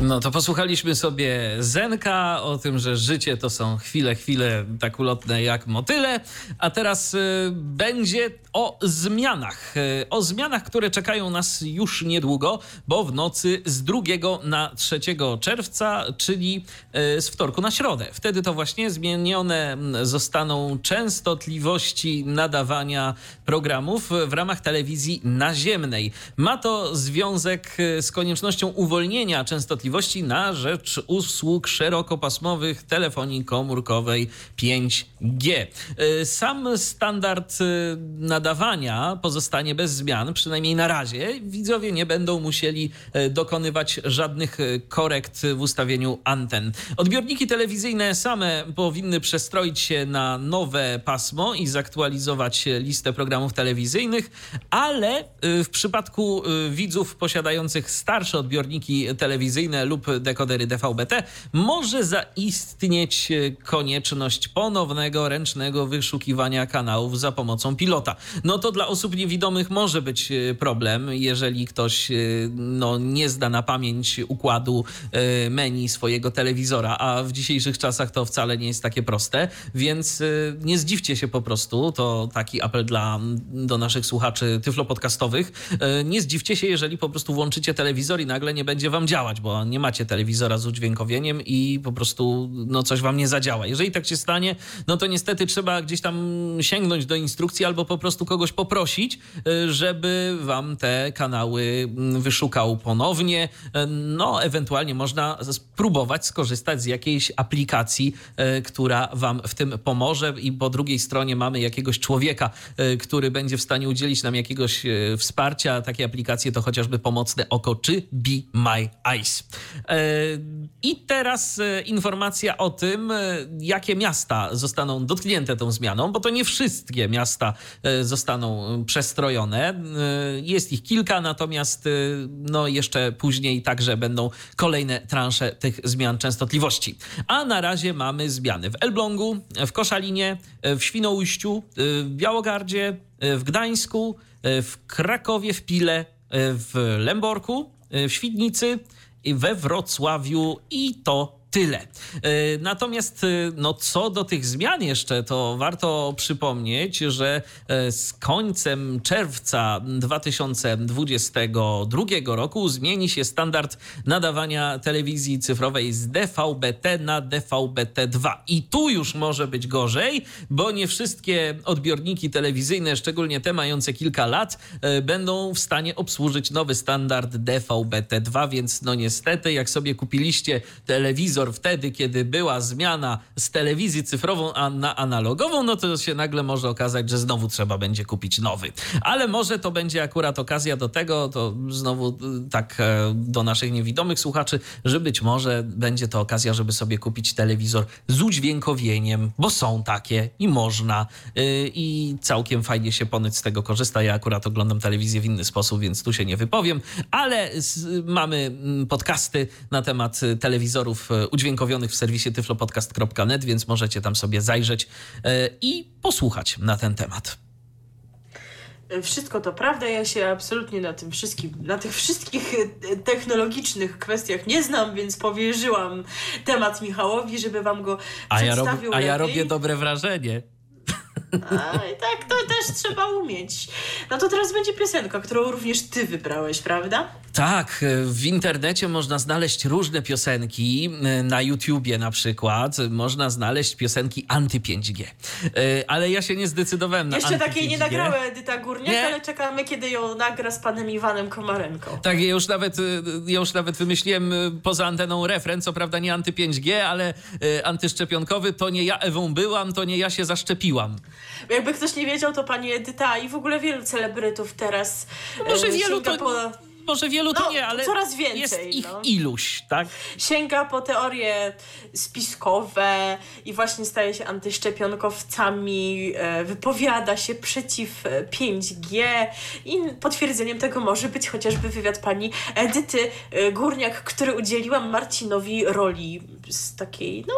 No to posłuchaliśmy sobie Zenka o tym, że życie to są chwile, chwile tak ulotne jak motyle, a teraz y, będzie o zmianach. Y, o zmianach, które czekają nas już niedługo, bo w nocy z 2 na 3 czerwca, czyli y, z wtorku na środę. Wtedy to właśnie zmienione zostaną częstotliwości nadawania programów w ramach telewizji naziemnej. Ma to związek y, z koniecznością uwolnienia częstotliwości na rzecz usług szerokopasmowych telefonii komórkowej 5G. Y, sam standard y, nadawania pozostanie bez zmian, przynajmniej na razie. Widzowie nie będą musieli y, dokonywać żadnych korekt w ustawieniu anten. Odbiorniki telewizyjne same powinny przestroić się na nowe pasmo i zaktualizować listę programów telewizyjnych, ale w przypadku widzów posiadających starsze odbiorniki telewizyjne lub dekodery DVB-T, może zaistnieć e, konieczność ponownego ręcznego wyszukiwania kanałów za pomocą pilota. No to dla osób niewidomych może być e, problem, jeżeli ktoś e, no, nie zda na pamięć układu menu swojego telewizora, a w dzisiejszych czasach to wcale nie jest takie proste, więc nie zdziwcie się po prostu, to taki apel dla, do naszych słuchaczy tyflopodcastowych, nie zdziwcie się, jeżeli po prostu włączycie telewizor i nagle nie będzie wam działać, bo nie macie telewizora z udźwiękowieniem i po prostu no, coś wam nie zadziała. Jeżeli tak się stanie, no to niestety trzeba gdzieś tam sięgnąć do instrukcji albo po prostu kogoś poprosić, y, żeby wam te kanały mm, wyszukał ponownie. Y, no, ewentualnie można spróbować skorzystać z jakiejś aplikacji, y, która wam w tym pomoże i po drugiej stronie mamy jakiegoś człowieka, który będzie w stanie udzielić nam jakiegoś wsparcia. Takie aplikacje to chociażby Pomocne Oko czy Be My Eyes. E, I teraz e, informacja o tym, e, jakie miasta zostaną dotknięte tą zmianą, bo to nie wszystkie miasta zostaną przestrojone. Jest ich kilka, natomiast no jeszcze później także będą kolejne transze tych zmian częstotliwości. A na razie mamy zmiany w Elblągu, w Koszalinie, w Świnoujściu, w Białogardzie, w Gdańsku, w Krakowie, w Pile, w Lęborku, w Świdnicy, we Wrocławiu i to tyle. E, natomiast e, no, co do tych zmian jeszcze, to warto przypomnieć, że e, z końcem czerwca 2022 roku zmieni się standard nadawania telewizji cyfrowej z DVB-T na DVB-T2. I tu już może być gorzej, bo nie wszystkie odbiorniki telewizyjne, szczególnie te mające kilka lat, będą w stanie obsłużyć nowy standard DVB-T2, więc no niestety, jak sobie kupiliście telewizor telewizor wtedy, kiedy była zmiana z telewizji cyfrową na analogową, no to się nagle może okazać, że znowu trzeba będzie kupić nowy. Ale może to będzie akurat okazja do tego, to znowu y, tak e, do naszych niewidomych słuchaczy, że być może będzie to okazja, żeby sobie kupić telewizor z udźwiękowieniem, bo są takie i można y, i całkiem fajnie się ponoć z tego korzysta. Ja akurat oglądam telewizję w inny sposób, więc tu się nie wypowiem, ale mamy mm, podcasty na temat telewizorów y, udźwiękowionych w serwisie tyflopodcast.net, więc możecie tam sobie zajrzeć e, i posłuchać na ten temat. Wszystko to prawda, ja się absolutnie na tym wszystkim, na tych wszystkich technologicznych kwestiach nie znam, więc powierzyłam temat Michałowi, żeby wam go a przedstawił. Ja rob, a ja robię dobre wrażenie. A, tak, to też trzeba umieć. No to teraz będzie piosenka, którą również ty wybrałeś, prawda? Tak, w internecie można znaleźć różne piosenki, na YouTubie na przykład, można znaleźć piosenki anty-5G. E, ale ja się nie zdecydowałem na Jeszcze takiej nie nagrała Edyta Górniak, nie? ale czekamy, kiedy ją nagra z panem Iwanem Komarenką. Tak, ja już nawet, ja już nawet wymyśliłem e, poza anteną refren, co prawda nie anty-5G, ale e, antyszczepionkowy, to nie ja Ewą byłam, to nie ja się zaszczepiłam. Jakby ktoś nie wiedział, to pani Edyta i w ogóle wielu celebrytów teraz Może wielu to... Po może wielu to no, nie, ale coraz więcej, jest ich no. iluś, tak? Sięga po teorie spiskowe i właśnie staje się antyszczepionkowcami, e, wypowiada się przeciw 5G e, i potwierdzeniem tego może być chociażby wywiad pani Edyty e, Górniak, który udzieliłam Marcinowi roli z takiej, no,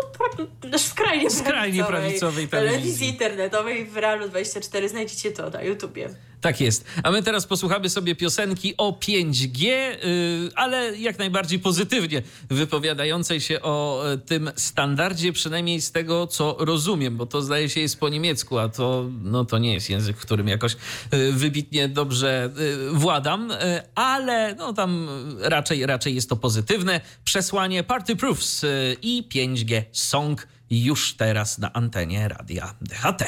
skrajnie, skrajnie prawicowej, prawicowej telewizji. telewizji internetowej w Realu 24. Znajdziecie to na YouTubie. Tak jest. A my teraz posłuchamy sobie piosenki o 5G, yy, ale jak najbardziej pozytywnie wypowiadającej się o y, tym standardzie, przynajmniej z tego, co rozumiem, bo to zdaje się jest po niemiecku, a to, no, to nie jest język, którym jakoś yy, wybitnie dobrze yy, władam, y, ale no, tam raczej, raczej jest to pozytywne przesłanie Party Proofs y, i 5G Song już teraz na antenie radia DHT.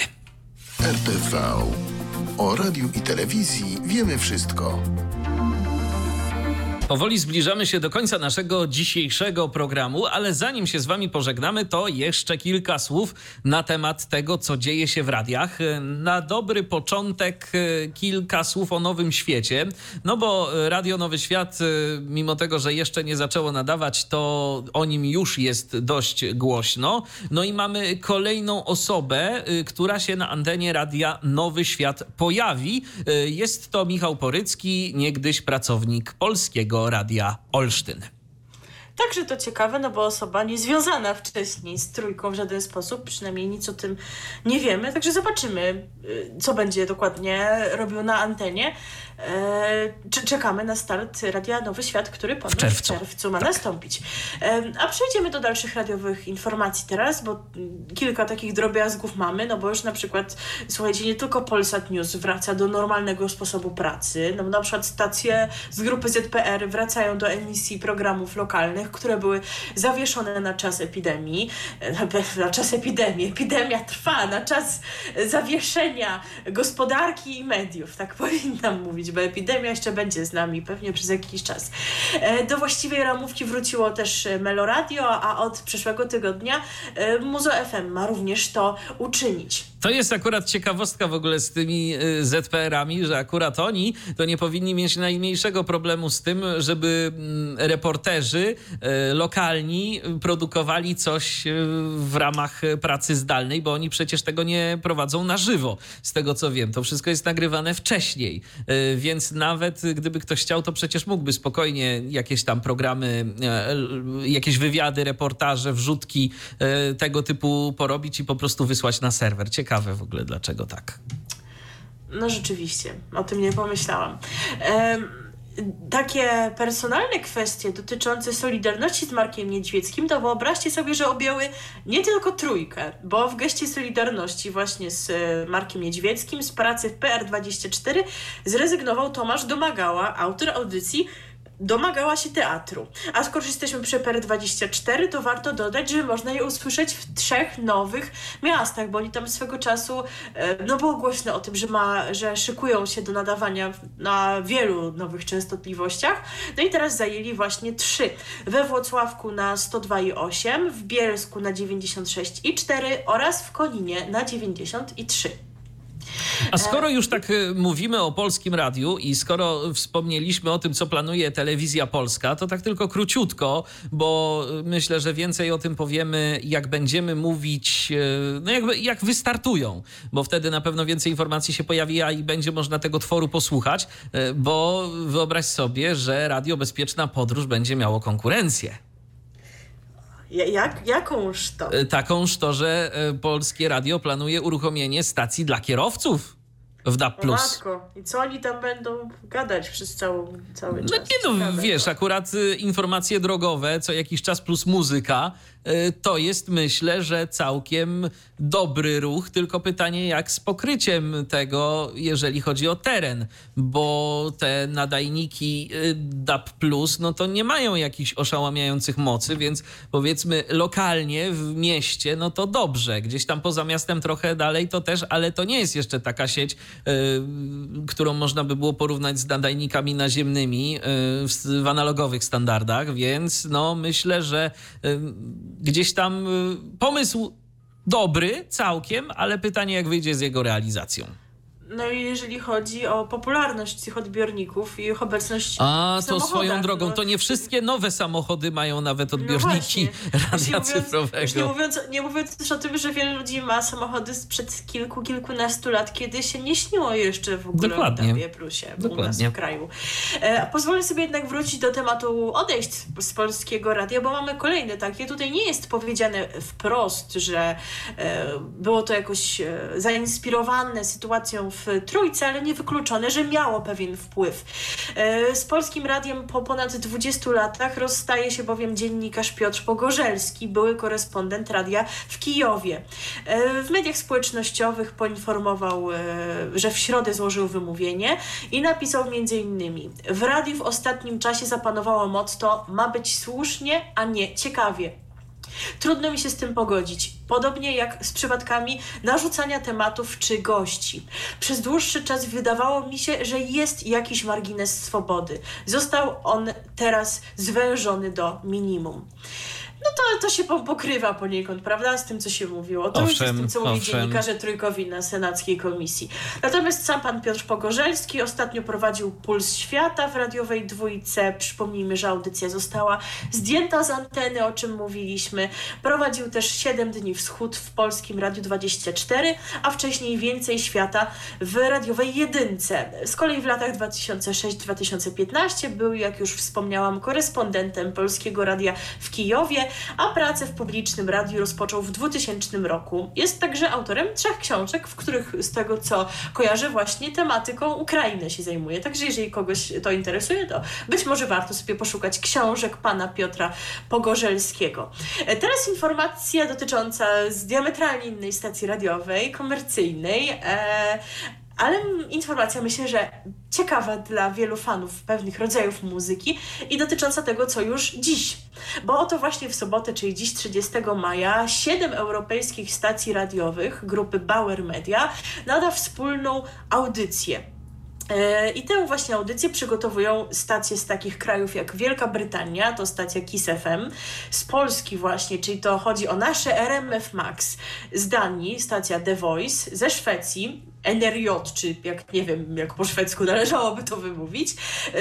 RTV. O radiu i telewizji wiemy wszystko. Powoli zbliżamy się do końca naszego dzisiejszego programu, ale zanim się z Wami pożegnamy, to jeszcze kilka słów na temat tego, co dzieje się w radiach. Na dobry początek e, kilka słów o Nowym Świecie, no bo Radio Nowy Świat, e, mimo tego, że jeszcze nie zaczęło nadawać, to o nim już jest dość głośno. No i mamy kolejną osobę, e, która się na antenie Radia Nowy Świat pojawi. Jest to Michał Porycki, niegdyś pracownik polskiego Radia Olsztyn. Także to ciekawe, no bo osoba niezwiązana wcześniej z trójką w żaden sposób, przynajmniej nic o tym nie wiemy. Także zobaczymy, y, co będzie dokładnie robił na antenie. E, czekamy na start Radia Nowy Świat, który ponoć w czerwcu, w czerwcu ma tak. nastąpić. A przejdziemy do dalszych radiowych informacji teraz, bo kilka takich drobiazgów mamy, no bo już na przykład, słuchajcie, nie tylko Polsat News wraca do normalnego sposobu pracy, no na przykład stacje z grupy ZPR wracają do emisji programów lokalnych, które były zawieszone na czas epidemii. E, na czas epidemii. Epidemia trwa, na czas zawieszenia gospodarki i mediów, tak powinnam mówić bo epidemia jeszcze będzie z nami pewnie przez jakiś czas. E, do właściwej ramówki wróciło też Meloradio, a od przyszłego tygodnia e, Muzo FM ma również to uczynić. To jest akurat ciekawostka w ogóle z tymi y, ZPR-ami, że akurat oni to nie powinni mieć najmniejszego problemu z tym, żeby mm, reporterzy y, lokalni produkowali coś y, w ramach pracy zdalnej, bo oni przecież tego nie prowadzą na żywo. Z tego co wiem, to wszystko jest nagrywane wcześniej, więc nawet gdyby ktoś chciał, to przecież mógłby spokojnie jakieś tam programy, jakieś wywiady, reportaże, wrzutki tego typu porobić i po prostu wysłać na serwer. Ciekawe ciekawe w ogóle, dlaczego tak. No rzeczywiście, o tym nie pomyślałam. takie personalne kwestie dotyczące solidarności z Markiem Niedźwieckim, to wyobraźcie sobie, że objęły nie tylko trójkę, bo w geście solidarności właśnie z e, Markiem Niedźwieckim z pracy w PR24 zrezygnował Tomasz Domagała, autor audycji domagała się teatru. A skoro jesteśmy przy PR24, to warto dodać, że można je usłyszeć w trzech nowych miastach, bo oni tam swego czasu, e, no było głośno o tym, że, ma, że szykują się do nadawania na wielu nowych częstotliwościach. No i teraz zajęli właśnie trzy. We Włocławku na 102,8, w Bielsku na 96,4 oraz w Koninie na 93. A skoro już tak y, mówimy o polskim radiu i skoro wspomnieliśmy o tym, co planuje telewizja polska, to tak tylko króciutko, bo myślę, że więcej o tym powiemy, jak będziemy mówić, y, no jakby jak wystartują, bo wtedy na pewno więcej informacji się pojawi, a i będzie można tego tworu posłuchać, y, bo wyobraź sobie, że Radio Bezpieczna Podróż będzie miało konkurencję. Jak, jakąż to? E, takąż to, że e, Polskie Radio planuje uruchomienie stacji dla kierowców w DAB+. Matko, i co oni tam będą gadać przez cały, cały czas? No nie no, wiesz, akurat y, informacje drogowe, co jakiś czas plus muzyka, to jest myślę, że całkiem dobry ruch, tylko pytanie jak z pokryciem tego, jeżeli chodzi o teren, bo te nadajniki y, DAB+, no to nie mają jakichś oszałamiających mocy, więc powiedzmy lokalnie w mieście, no to dobrze, gdzieś tam poza miastem trochę dalej to też, ale to nie jest jeszcze taka sieć, y, którą można by było porównać z nadajnikami naziemnymi w analogowych standardach, więc no myślę, że gdzieś tam pomysł dobry całkiem, ale pytanie, jak wyjdzie z jego realizacją. No i jeżeli chodzi o popularność tych odbiorników i ich obecność A, to swoją drogą, no. to nie wszystkie nowe samochody mają nawet no odbiorniki no radia cyfrowego. Nie mówiąc, nie mówiąc też o tym, że wiele ludzi ma samochody sprzed kilku, kilkunastu lat, kiedy się nie śniło jeszcze w ogóle Dokładnie. o Plusie Dokładnie. u nas w kraju. E, pozwolę sobie jednak wrócić do tematu odejść z polskiego radia, bo mamy kolejne takie. Tutaj nie jest powiedziane wprost, że e, było to jakoś e, zainspirowane sytuacją w w trójce, ale niewykluczone, że miało pewien wpływ. E, z Polskim Radiem po ponad 20 latach rozstaje się bowiem dziennikarz Piotr Pogorzelski, były korespondent radia w Kijowie. E, w mediach społecznościowych poinformował, e, że w środę złożył wymówienie i napisał m.in. W radiu w ostatnim czasie zapanowało motto ma być słusznie, a nie ciekawie. Trudno mi się z tym pogodzić. Podobnie jak z przypadkami narzucania tematów czy gości. Przez dłuższy czas wydawało mi się, że jest jakiś margines swobody. Został on teraz zwężony do minimum no to, to się pokrywa poniekąd, prawda, z tym, co się mówiło. To owszem, już z tym, co mówi dziennikarze Trójkowi na senackiej komisji. Natomiast sam pan Piotr Pogorzelski ostatnio prowadził Puls Świata w radiowej dwójce. Przypomnijmy, że audycja została zdjęta z anteny, o czym mówiliśmy. Prowadził też 7 dni wschód w Polskim Radiu 24, a wcześniej Więcej Świata w radiowej jedynce. Z kolei w latach 2006-2015 był, jak już wspomniałam, korespondentem Polskiego Radia w Kijowie, a pracę w publicznym radiu rozpoczął w 2000 roku. Jest także autorem trzech książek, w których z tego co kojarzę właśnie tematyką Ukrainy się zajmuje. Także jeżeli kogoś to interesuje, to być może warto sobie poszukać książek pana Piotra Pogorzelskiego. E, teraz informacja dotycząca z diametralnie innej stacji radiowej, komercyjnej, e, ale informacja myślę, że ciekawa dla wielu fanów pewnych rodzajów muzyki i dotycząca tego, co już dziś. Bo oto właśnie w sobotę, czyli dziś 30 maja, siedem europejskich stacji radiowych grupy Bauer Media nada wspólną audycję e, i tę właśnie audycję przygotowują stacje z takich krajów jak Wielka Brytania, to stacja Kiss FM, z Polski właśnie, czyli to chodzi o nasze RMF Max, z Danii stacja The Voice, ze Szwecji NRJ, czy jak nie wiem, jak po szwedzku należałoby to wymówić.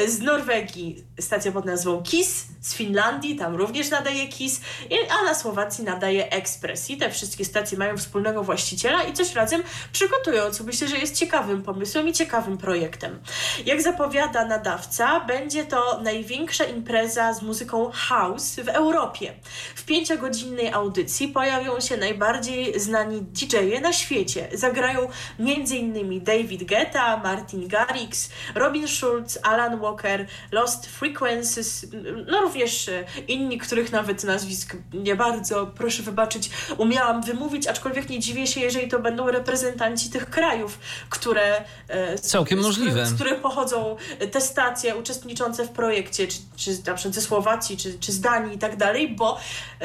Z Norwegii stacja pod nazwą KIS, z Finlandii, tam również nadaje KIS, a na Słowacji nadaje Express. I te wszystkie stacje mają wspólnego właściciela i coś razem przygotują, co myślę, że jest ciekawym pomysłem i ciekawym projektem. Jak zapowiada nadawca, będzie to największa impreza z muzyką house w Europie. W pięciogodzinnej audycji pojawią się najbardziej znani DJ-e na świecie. Zagrają między m.in. David Guetta, Martin Garrix, Robin Schulz, Alan Walker, Lost Frequencies, no również inni, których nawet nazwisk nie bardzo, proszę wybaczyć, umiałam wymówić, aczkolwiek nie dziwię się, jeżeli to będą reprezentanci tych krajów, które... E, Całkiem z, możliwe. Z których pochodzą te stacje uczestniczące w projekcie, czy, czy na przykład ze Słowacji, czy, czy z Danii i tak dalej, bo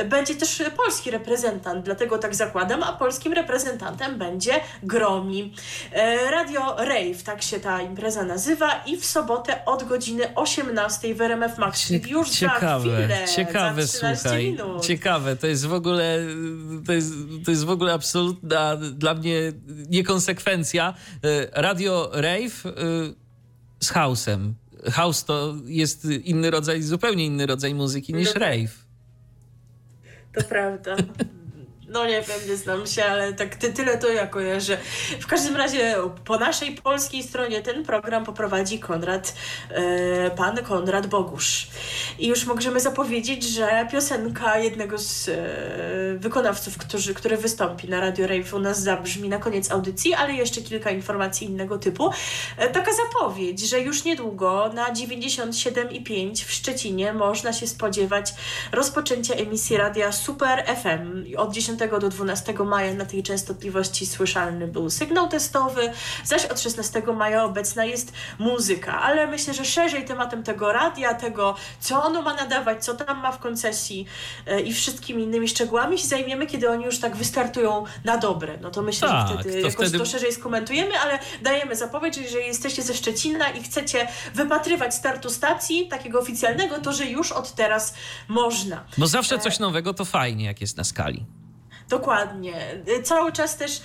będzie też polski reprezentant, dlatego tak zakładam, a polskim reprezentantem będzie Gromi. E, Radio Rave, tak się ta impreza nazywa i w sobotę od godziny 18 w RMF Max, czyli już ciekawe, za chwilę, ciekawe, za słuchaj, minut. ciekawe, to jest w ogóle to jest, to jest w ogóle absolutna dla mnie niekonsekwencja. E, Radio Rave e, z house'em. House to jest inny rodzaj, zupełnie inny rodzaj muzyki niż no, rave. To prawda. No nie wiem, nie znam się, ale tak ty, tyle to ja kojarzę. W każdym razie po naszej polskiej stronie ten program poprowadzi Konrad, e, pan Konrad Bogusz. I już możemy zapowiedzieć, że piosenka jednego z e, wykonawców, którzy, który wystąpi na Radio Rave u nas zabrzmi na koniec audycji, ale jeszcze kilka informacji innego typu. E, taka zapowiedź, że już niedługo na 97,5 w Szczecinie można się spodziewać rozpoczęcia emisji radia Super FM od 10 do 12 maja na tej częstotliwości słyszalny był sygnał testowy, zaś od 16 maja obecna jest muzyka. Ale myślę, że szerzej tematem tego radia, tego co ono ma nadawać, co tam ma w koncesji e, i wszystkimi innymi szczegółami się zajmiemy, kiedy oni już tak wystartują na dobre. No to myślę, tak, że wtedy to jakoś wtedy... to szerzej skomentujemy, ale dajemy zapowiedź, że jeżeli jesteście ze Szczecina i chcecie wypatrywać startu stacji takiego oficjalnego, to że już od teraz można. Bo zawsze e, coś nowego to fajnie, jak jest na skali. Dokładnie. Cały czas też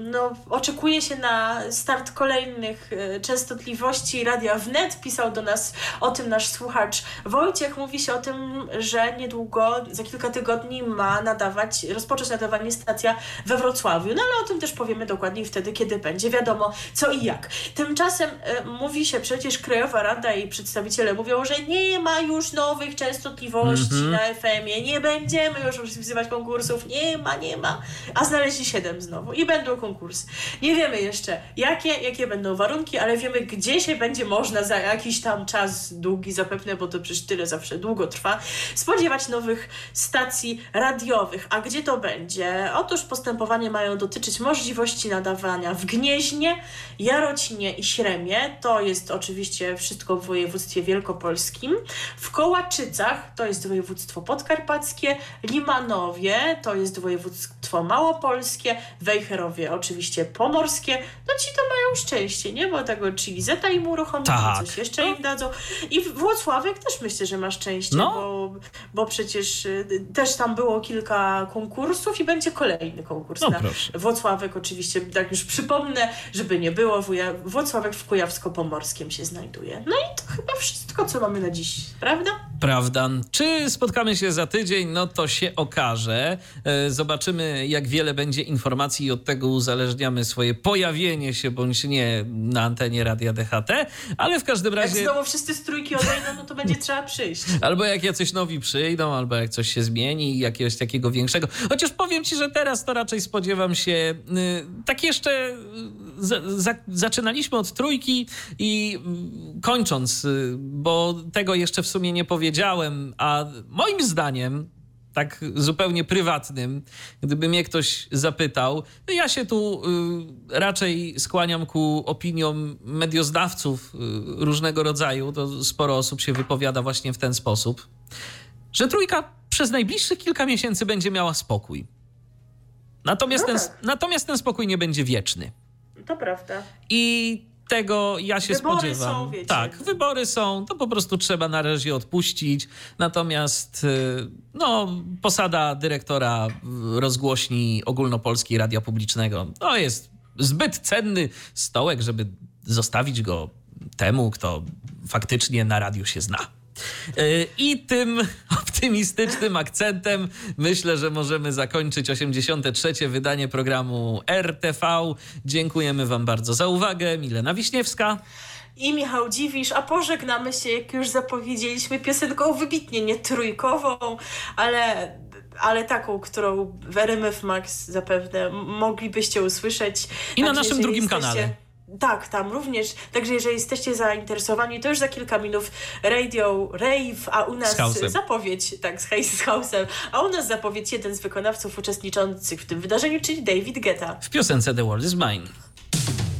no, oczekuje się na start kolejnych e, częstotliwości Radia Wnet. Pisał do nas o tym nasz słuchacz Wojciech. Mówi się o tym, że niedługo, za kilka tygodni ma nadawać, rozpocząć nadawanie stacja we Wrocławiu. No ale o tym też powiemy dokładniej wtedy, kiedy będzie wiadomo co i jak. Tymczasem e, mówi się przecież Krajowa Rada i przedstawiciele mówią, że nie ma już nowych częstotliwości mm -hmm. na FM-ie, nie będziemy już rozpisywać konkursów, nie ma, nie ma, a znaleźli siedem znowu i będą konkursy. Nie wiemy jeszcze jakie, jakie będą warunki, ale wiemy gdzie się będzie można za jakiś tam czas długi zapewne, bo to przecież tyle zawsze długo trwa, spodziewać nowych stacji radiowych. A gdzie to będzie? Otóż postępowanie mają dotyczyć możliwości nadawania w Gnieźnie, Jarocinie i Śremie. To jest oczywiście wszystko w województwie wielkopolskim. W Kołaczycach, to jest województwo podkarpackie, Limanowie, to jest województwo małopolskie, Wejherowie oczywiście pomorskie, no ci to mają szczęście, nie? Bo tego czyli Zeta im uruchomią, tak. coś jeszcze im dadzą. I Włocławek też myślę, że ma szczęście, no. bo, bo przecież y, też tam było kilka konkursów i będzie kolejny konkurs no, na proszę. Włocławek oczywiście, tak już przypomnę, żeby nie było, Włocławek w Kujawsko-Pomorskim się znajduje. No i to chyba wszystko, co mamy na dziś, prawda? Prawda. Czy spotkamy się za tydzień? No to się okaże. E, zobaczymy, jak wiele będzie informacji i od tego uzależniamy swoje pojawienie się bądź nie na antenie Radia DHT, ale w każdym razie... Jak znowu wszyscy z trójki odejdą, no to będzie trzeba przyjść. Albo jak jacyś nowi przyjdą, albo jak coś się zmieni, jakiegoś takiego większego. Chociaż powiem ci, że teraz to raczej spodziewam się y, tak jeszcze y, za, za, zaczynaliśmy od trójki i y, kończąc, bo tego jeszcze w sumie nie powiedziałem, a moim zdaniem tak zupełnie prywatnym, gdyby mnie ktoś zapytał, no ja się tu y, raczej skłaniam ku opiniom medioznawców y, różnego rodzaju, to sporo osób się wypowiada właśnie w ten sposób, że trójka przez najbliższych kilka miesięcy będzie miała spokój. Natomiast, no tak. ten, natomiast ten spokój nie będzie wieczny. To prawda. I tego ja się wybory spodziewam. Są, wiecie. Tak, wybory są, to po prostu trzeba na razie odpuścić. Natomiast y, no, posada dyrektora rozgłośni ogólnopolskiej radia publicznego to jest zbyt cenny stołek, żeby zostawić go temu, kto faktycznie na radiu się zna. E, I tym optymistycznym akcentem myślę, że możemy zakończyć 83. wydanie programu RTV. Dziękujemy Wam bardzo za uwagę. Milena Wiśniewska i Michał Dziwisz, a pożegnamy się, jak już zapowiedzieliśmy, piosenką wybitnie nie trójkową, ale ale taką, którą w RMF Max zapewne moglibyście usłyszeć. I na naszym drugim kanale. Tak, tam również. Także jeżeli jesteście zainteresowani, to już za kilka minut radio, rave, a u nas zapowiedź, tak, z, z House'em, a u nas zapowiedź jeden z wykonawców uczestniczących w tym wydarzeniu, czyli David Guetta. W piosence The World is Mine.